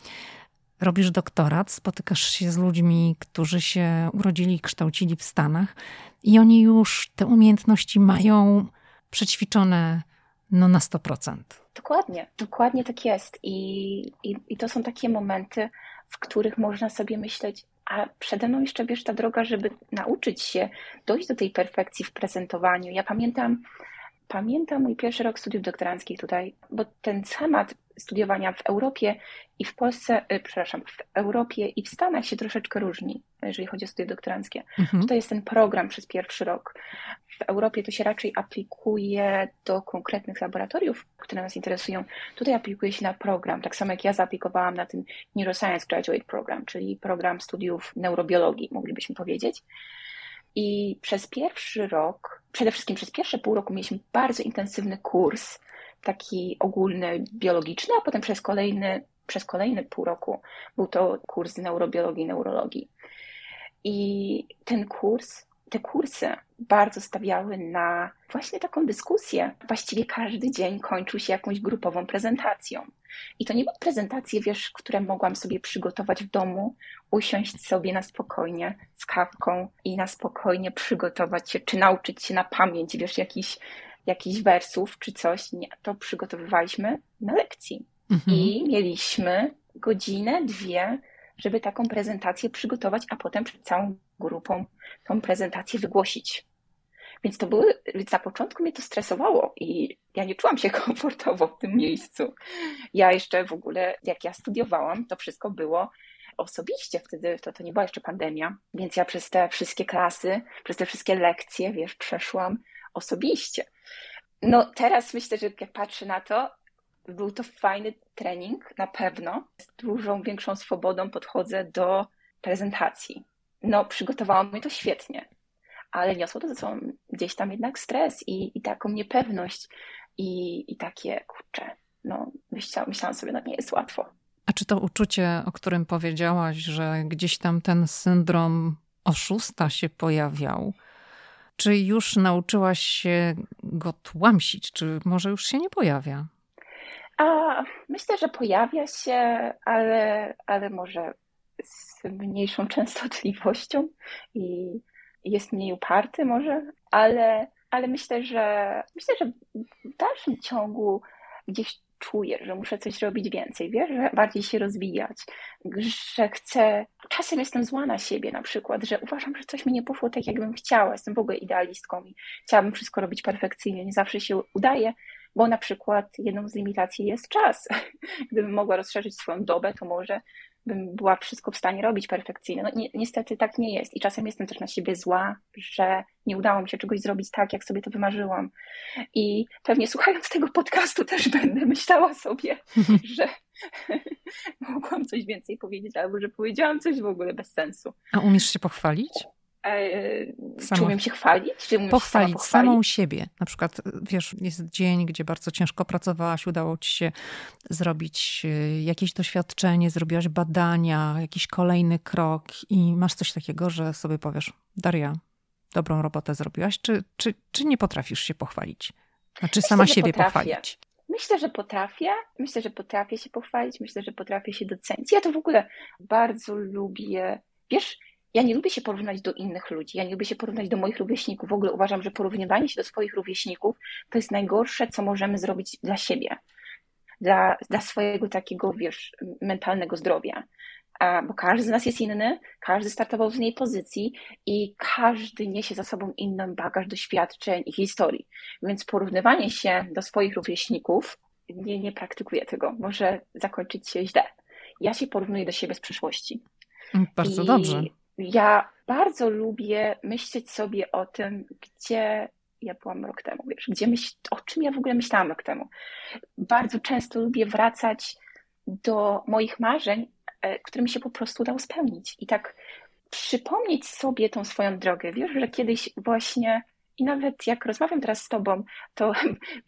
robisz doktorat, spotykasz się z ludźmi, którzy się urodzili i kształcili w Stanach i oni już te umiejętności mają przećwiczone No na 100%. Dokładnie, dokładnie tak jest. I, i, I to są takie momenty, w których można sobie myśleć, a przede mną jeszcze wiesz ta droga, żeby nauczyć się dojść do tej perfekcji w prezentowaniu. Ja pamiętam, pamiętam mój pierwszy rok studiów doktoranckich tutaj, bo ten schemat studiowania w Europie i w Polsce, y, przepraszam, w Europie i w Stanach się troszeczkę różni, jeżeli chodzi o studia doktoranckie. Mhm. To jest ten program przez pierwszy rok. W Europie to się raczej aplikuje do konkretnych laboratoriów, które nas interesują. Tutaj aplikuje się na program, tak samo jak ja zaaplikowałam na ten Neuroscience Graduate Program, czyli program studiów neurobiologii, moglibyśmy powiedzieć. I przez pierwszy rok, przede wszystkim przez pierwsze pół roku mieliśmy bardzo intensywny kurs taki ogólny, biologiczny, a potem przez kolejny, przez kolejny pół roku był to kurs neurobiologii neurologii. I ten kurs, te kursy bardzo stawiały na właśnie taką dyskusję. Właściwie każdy dzień kończył się jakąś grupową prezentacją. I to nie były prezentacje, wiesz, które mogłam sobie przygotować w domu, usiąść sobie na spokojnie z kawką i na spokojnie przygotować się, czy nauczyć się na pamięć, wiesz, jakiś jakichś wersów czy coś. Nie, to przygotowywaliśmy na lekcji. Mhm. I mieliśmy godzinę, dwie, żeby taką prezentację przygotować, a potem przed całą grupą tą prezentację wygłosić. Więc to były, więc na początku mnie to stresowało i ja nie czułam się [LAUGHS] komfortowo w tym miejscu. Ja jeszcze w ogóle, jak ja studiowałam, to wszystko było osobiście, wtedy to, to nie była jeszcze pandemia, więc ja przez te wszystkie klasy, przez te wszystkie lekcje, wiesz, przeszłam osobiście. No teraz myślę, że jak patrzę na to, był to fajny trening, na pewno. Z dużą, większą swobodą podchodzę do prezentacji. No, przygotowało mnie to świetnie, ale niosło to ze sobą gdzieś tam jednak stres i, i taką niepewność i, i takie, kurczę, no, myślałam, myślałam sobie, no nie jest łatwo. A czy to uczucie, o którym powiedziałaś, że gdzieś tam ten syndrom oszusta się pojawiał, czy już nauczyłaś się go tłamsić, czy może już się nie pojawia? A, myślę, że pojawia się, ale, ale może z mniejszą częstotliwością i jest mniej uparty może, ale, ale myślę, że myślę, że w dalszym ciągu gdzieś czuję, że muszę coś robić więcej, wiesz, że bardziej się rozwijać, że chcę, czasem jestem zła na siebie na przykład, że uważam, że coś mi nie poszło tak, jakbym chciała, jestem w ogóle idealistką i chciałabym wszystko robić perfekcyjnie, nie zawsze się udaje, bo na przykład jedną z limitacji jest czas. [LAUGHS] Gdybym mogła rozszerzyć swoją dobę, to może bym była wszystko w stanie robić perfekcyjnie. No ni niestety tak nie jest i czasem jestem też na siebie zła, że nie udało mi się czegoś zrobić tak, jak sobie to wymarzyłam. I pewnie słuchając tego podcastu też [LAUGHS] będę myślała sobie, [LAUGHS] że [LAUGHS] mogłam coś więcej powiedzieć, albo że powiedziałam coś w ogóle bez sensu. A umiesz się pochwalić? E, czy umiem się chwalić? Czy pochwalić, pochwalić samą siebie. Na przykład, wiesz, jest dzień, gdzie bardzo ciężko pracowałaś, udało ci się zrobić e, jakieś doświadczenie, zrobiłaś badania, jakiś kolejny krok i masz coś takiego, że sobie powiesz, Daria, dobrą robotę zrobiłaś, czy, czy, czy nie potrafisz się pochwalić? Znaczy Myślę, sama siebie potrafię. pochwalić. Myślę, że potrafię. Myślę, że potrafię się pochwalić. Myślę, że potrafię się docenić. Ja to w ogóle bardzo lubię. Wiesz, ja nie lubię się porównać do innych ludzi, ja nie lubię się porównać do moich rówieśników. W ogóle uważam, że porównywanie się do swoich rówieśników to jest najgorsze, co możemy zrobić dla siebie, dla, dla swojego takiego, wiesz, mentalnego zdrowia. A, bo każdy z nas jest inny, każdy startował z innej pozycji i każdy niesie za sobą inny bagaż doświadczeń i historii. Więc porównywanie się do swoich rówieśników, nie, nie praktykuję tego, może zakończyć się źle. Ja się porównuję do siebie z przeszłości. Bardzo I dobrze ja bardzo lubię myśleć sobie o tym, gdzie ja byłam rok temu, wiesz, gdzie myśl, o czym ja w ogóle myślałam rok temu. Bardzo często lubię wracać do moich marzeń, e, które mi się po prostu udało spełnić. I tak przypomnieć sobie tą swoją drogę. Wiesz, że kiedyś właśnie i nawet jak rozmawiam teraz z tobą, to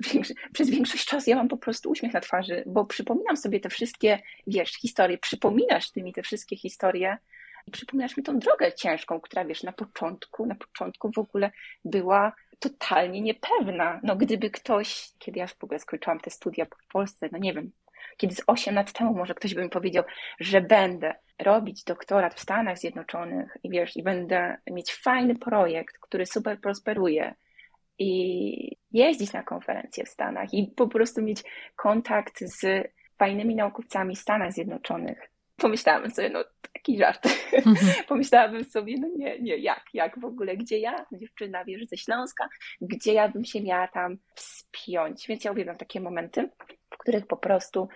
[LAUGHS] przez większość czasu ja mam po prostu uśmiech na twarzy, bo przypominam sobie te wszystkie, wiesz, historie, przypominasz ty mi te wszystkie historie, i przypominasz mi tą drogę ciężką, która wiesz, na początku, na początku w ogóle była totalnie niepewna. No gdyby ktoś, kiedy ja w ogóle skończyłam te studia w Polsce, no nie wiem, kiedy z 8 lat temu może ktoś by mi powiedział, że będę robić doktorat w Stanach Zjednoczonych i wiesz, i będę mieć fajny projekt, który super prosperuje i jeździć na konferencje w Stanach i po prostu mieć kontakt z fajnymi naukowcami w Stanach Zjednoczonych. Pomyślałam sobie, no taki żart. Mhm. [LAUGHS] Pomyślałabym sobie, no nie, nie, jak, jak w ogóle, gdzie ja, dziewczyna, wiesz, ze Śląska, gdzie ja bym się miała tam wspiąć. Więc ja uwielbiam takie momenty, w których po prostu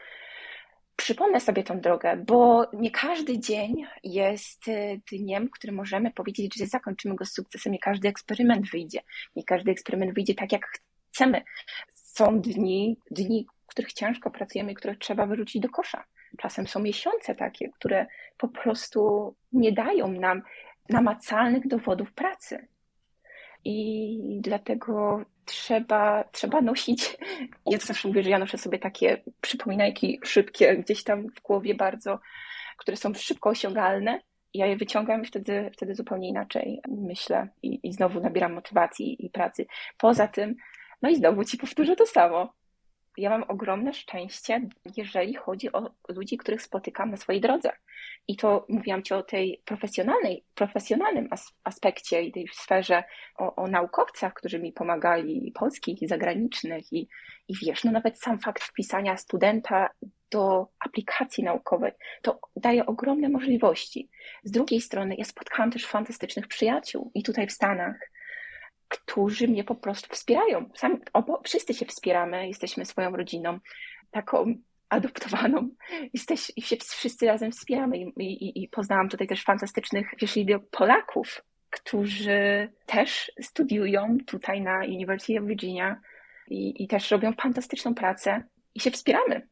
przypomnę sobie tą drogę, bo nie każdy dzień jest y, dniem, który możemy powiedzieć, że zakończymy go z sukcesem. Nie każdy eksperyment wyjdzie. Nie każdy eksperyment wyjdzie tak, jak chcemy. Są dni, dni, których ciężko pracujemy i które trzeba wyrzucić do kosza. Czasem są miesiące takie, które po prostu nie dają nam namacalnych dowodów pracy. I dlatego trzeba, trzeba nosić. [LAUGHS] Ja to zawsze mówię, że ja noszę sobie takie przypominajki szybkie, gdzieś tam w głowie bardzo, które są szybko osiągalne. Ja je wyciągam i wtedy, wtedy zupełnie inaczej myślę i, i znowu nabieram motywacji i pracy. Poza tym, no i znowu ci powtórzę to samo ja mam ogromne szczęście, jeżeli chodzi o ludzi, których spotykam na swojej drodze. I to mówiłam Ci o tej profesjonalnej, profesjonalnym aspekcie i tej sferze, o, o naukowcach, którzy mi pomagali, polskich i zagranicznych. I, I wiesz, no nawet sam fakt wpisania studenta do aplikacji naukowej, to daje ogromne możliwości. Z drugiej strony, ja spotkałam też fantastycznych przyjaciół i tutaj w Stanach, którzy mnie po prostu wspierają. Sami, obo, wszyscy się wspieramy, jesteśmy swoją rodziną, taką adoptowaną. Jesteś, I się wszyscy razem wspieramy. I, i, i poznałam tutaj też fantastycznych, wiesz, Polaków, którzy też studiują tutaj na University of Virginia i, i też robią fantastyczną pracę i się wspieramy.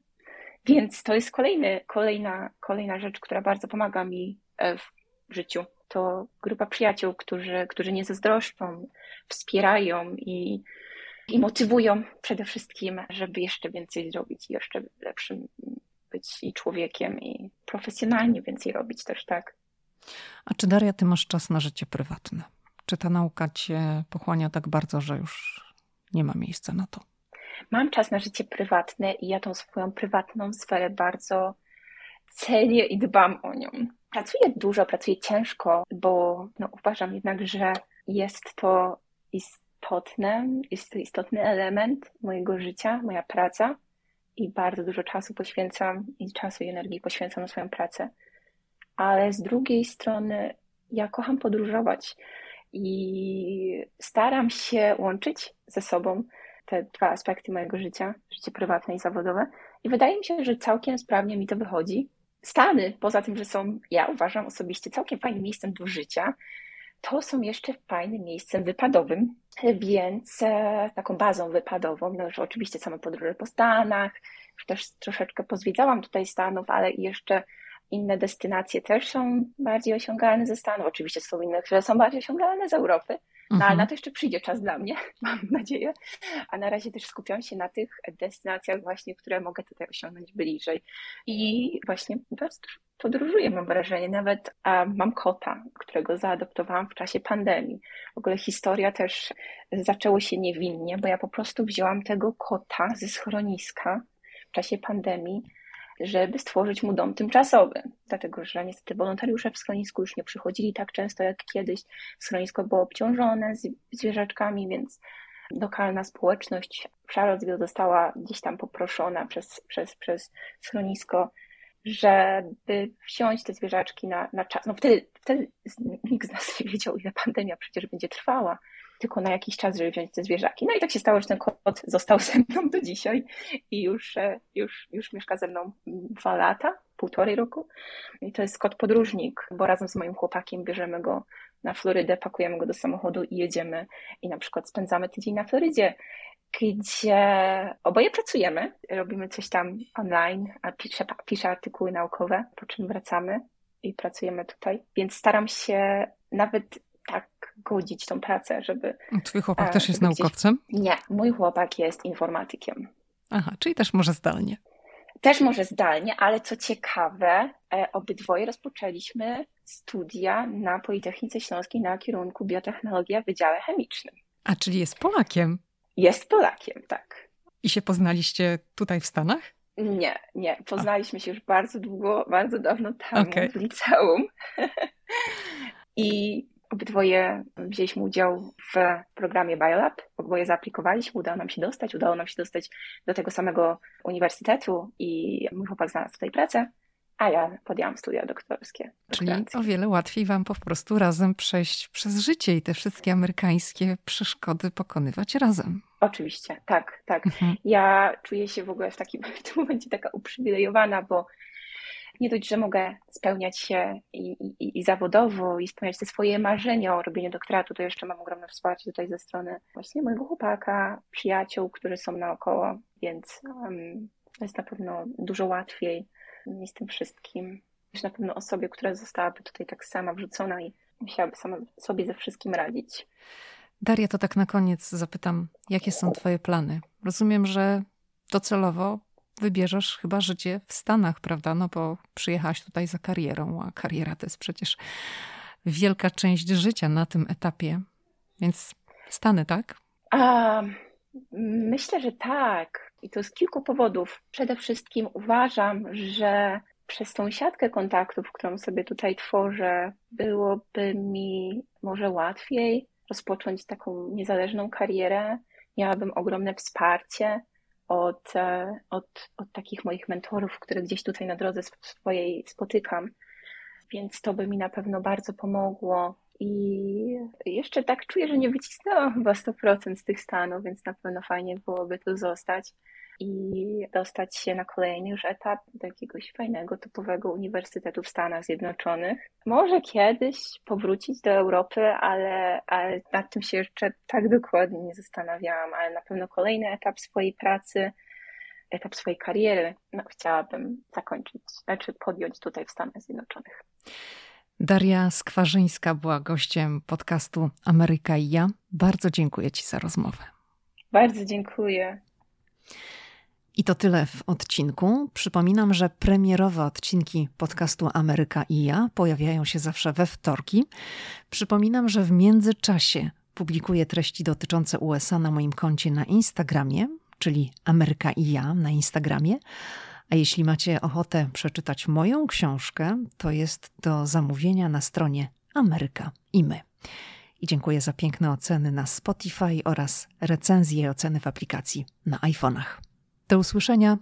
Więc to jest kolejny, kolejna, kolejna rzecz, która bardzo pomaga mi e, w życiu to grupa przyjaciół, którzy, którzy nie zazdroszczą, wspierają i, i motywują przede wszystkim, żeby jeszcze więcej zrobić i jeszcze lepszym być i człowiekiem, i profesjonalnie więcej robić też, tak. A czy Daria, ty masz czas na życie prywatne? Czy ta nauka cię pochłania tak bardzo, że już nie ma miejsca na to? Mam czas na życie prywatne i ja tą swoją prywatną sferę bardzo cenię i dbam o nią. Pracuję dużo, pracuję ciężko, bo no, uważam jednak, że jest to istotne, jest to istotny element mojego życia, moja praca i bardzo dużo czasu poświęcam i czasu i energii poświęcam na swoją pracę. Ale z drugiej strony ja kocham podróżować i staram się łączyć ze sobą te dwa aspekty mojego życia, życie prywatne i zawodowe. I wydaje mi się, że całkiem sprawnie mi to wychodzi. Stany, poza tym, że są, ja uważam osobiście, całkiem fajnym miejscem do życia, to są jeszcze fajnym miejscem wypadowym, więc e, taką bazą wypadową, no już oczywiście same podróże po Stanach, już też troszeczkę pozwiedzałam tutaj Stanów, ale jeszcze inne destynacje też są bardziej osiągalne ze Stanów. Oczywiście są inne, które są bardziej osiągalne z Europy. No ale mhm. na to jeszcze przyjdzie czas dla mnie, [LAUGHS] mam nadzieję. A na razie też skupiam się na tych destynacjach właśnie, które mogę tutaj osiągnąć bliżej. I właśnie podróżuję, mam wrażenie. Nawet mam kota, którego zaadoptowałam w czasie pandemii. W ogóle historia też zaczęło się niewinnie, bo ja po prostu wzięłam tego kota ze schroniska w czasie pandemii żeby stworzyć mu dom tymczasowy, dlatego że niestety wolontariusze w schronisku już nie przychodzili tak często jak kiedyś. Schronisko było obciążone zwierzaczkami, więc lokalna społeczność w Charlottesville została gdzieś tam poproszona przez, przez, przez schronisko, żeby wziąć te zwierzaczki na, na czas. No wtedy, wtedy nikt z nas nie wiedział, ile pandemia przecież będzie trwała tylko na jakiś czas, żeby wziąć te zwierzaki. No i tak się stało, że ten kot został ze mną do dzisiaj i już, e, już, już mieszka ze mną dwa lata, półtorej roku. I to jest kot podróżnik, bo razem z moim chłopakiem bierzemy go na Florydę, pakujemy go do samochodu i jedziemy i na przykład spędzamy tydzień na Florydzie, gdzie oboje pracujemy, robimy coś tam online, a piszę, piszę artykuły naukowe, po czym wracamy i pracujemy tutaj. Więc staram się nawet tak godzić tą pracę, żeby. Twój chłopak e, też jest naukowcem? Nie, mój chłopak jest informatykiem. Aha, czyli też może zdalnie. Też może zdalnie, ale co ciekawe, e, obydwoje rozpoczęliśmy studia na Politechnice Śląskiej na kierunku biotechnologia w Wydziale Chemicznym. A czyli jest Polakiem? Jest Polakiem, tak. I się poznaliście tutaj w Stanach? Nie, nie. Poznaliśmy się już bardzo długo, bardzo dawno temu okay. w liceum. [LAUGHS] I Obydwoje wzięliśmy udział w programie Biolab, oboje zaaplikowaliśmy, udało nam się dostać, udało nam się dostać do tego samego uniwersytetu i mój chłopak znalazł tutaj pracę, a ja podjęłam studia doktorskie. Czyli o wiele łatwiej wam po prostu razem przejść przez życie i te wszystkie amerykańskie przeszkody pokonywać razem. Oczywiście, tak, tak. Mhm. Ja czuję się w ogóle w takim [LAUGHS] w tym momencie taka uprzywilejowana, bo nie dość, że mogę spełniać się i, i, i zawodowo i spełniać te swoje marzenia o robieniu doktoratu, to jeszcze mam ogromne wsparcie tutaj ze strony właśnie mojego chłopaka, przyjaciół, którzy są naokoło, więc um, jest na pewno dużo łatwiej mi z tym wszystkim. Już na pewno osobie, która zostałaby tutaj tak sama wrzucona i musiałaby sama sobie ze wszystkim radzić. Daria, to tak na koniec zapytam, jakie są Twoje plany? Rozumiem, że docelowo wybierzesz chyba życie w Stanach, prawda? No bo przyjechałaś tutaj za karierą, a kariera to jest przecież wielka część życia na tym etapie. Więc Stany, tak? A, myślę, że tak. I to z kilku powodów. Przede wszystkim uważam, że przez tą siatkę kontaktów, którą sobie tutaj tworzę, byłoby mi może łatwiej rozpocząć taką niezależną karierę. Miałabym ogromne wsparcie od, e, od, od takich moich mentorów, które gdzieś tutaj na drodze swojej spotykam. Więc to by mi na pewno bardzo pomogło. I jeszcze tak czuję, że nie wycisnęłam chyba 100% z tych stanów, więc na pewno fajnie byłoby tu zostać i dostać się na kolejny już etap do jakiegoś fajnego, topowego uniwersytetu w Stanach Zjednoczonych. Może kiedyś powrócić do Europy, ale, ale nad tym się jeszcze tak dokładnie nie zastanawiałam, ale na pewno kolejny etap swojej pracy, etap swojej kariery no, chciałabym zakończyć, znaczy podjąć tutaj w Stanach Zjednoczonych. Daria Skwarzyńska była gościem podcastu Ameryka i ja. Bardzo dziękuję Ci za rozmowę. Bardzo dziękuję. I to tyle w odcinku. Przypominam, że premierowe odcinki podcastu Ameryka i ja pojawiają się zawsze we wtorki. Przypominam, że w międzyczasie publikuję treści dotyczące USA na moim koncie na Instagramie, czyli Ameryka i ja na Instagramie. A jeśli macie ochotę przeczytać moją książkę, to jest do zamówienia na stronie Ameryka i my. I dziękuję za piękne oceny na Spotify oraz recenzje i oceny w aplikacji na iPhone'ach. Do usłyszenia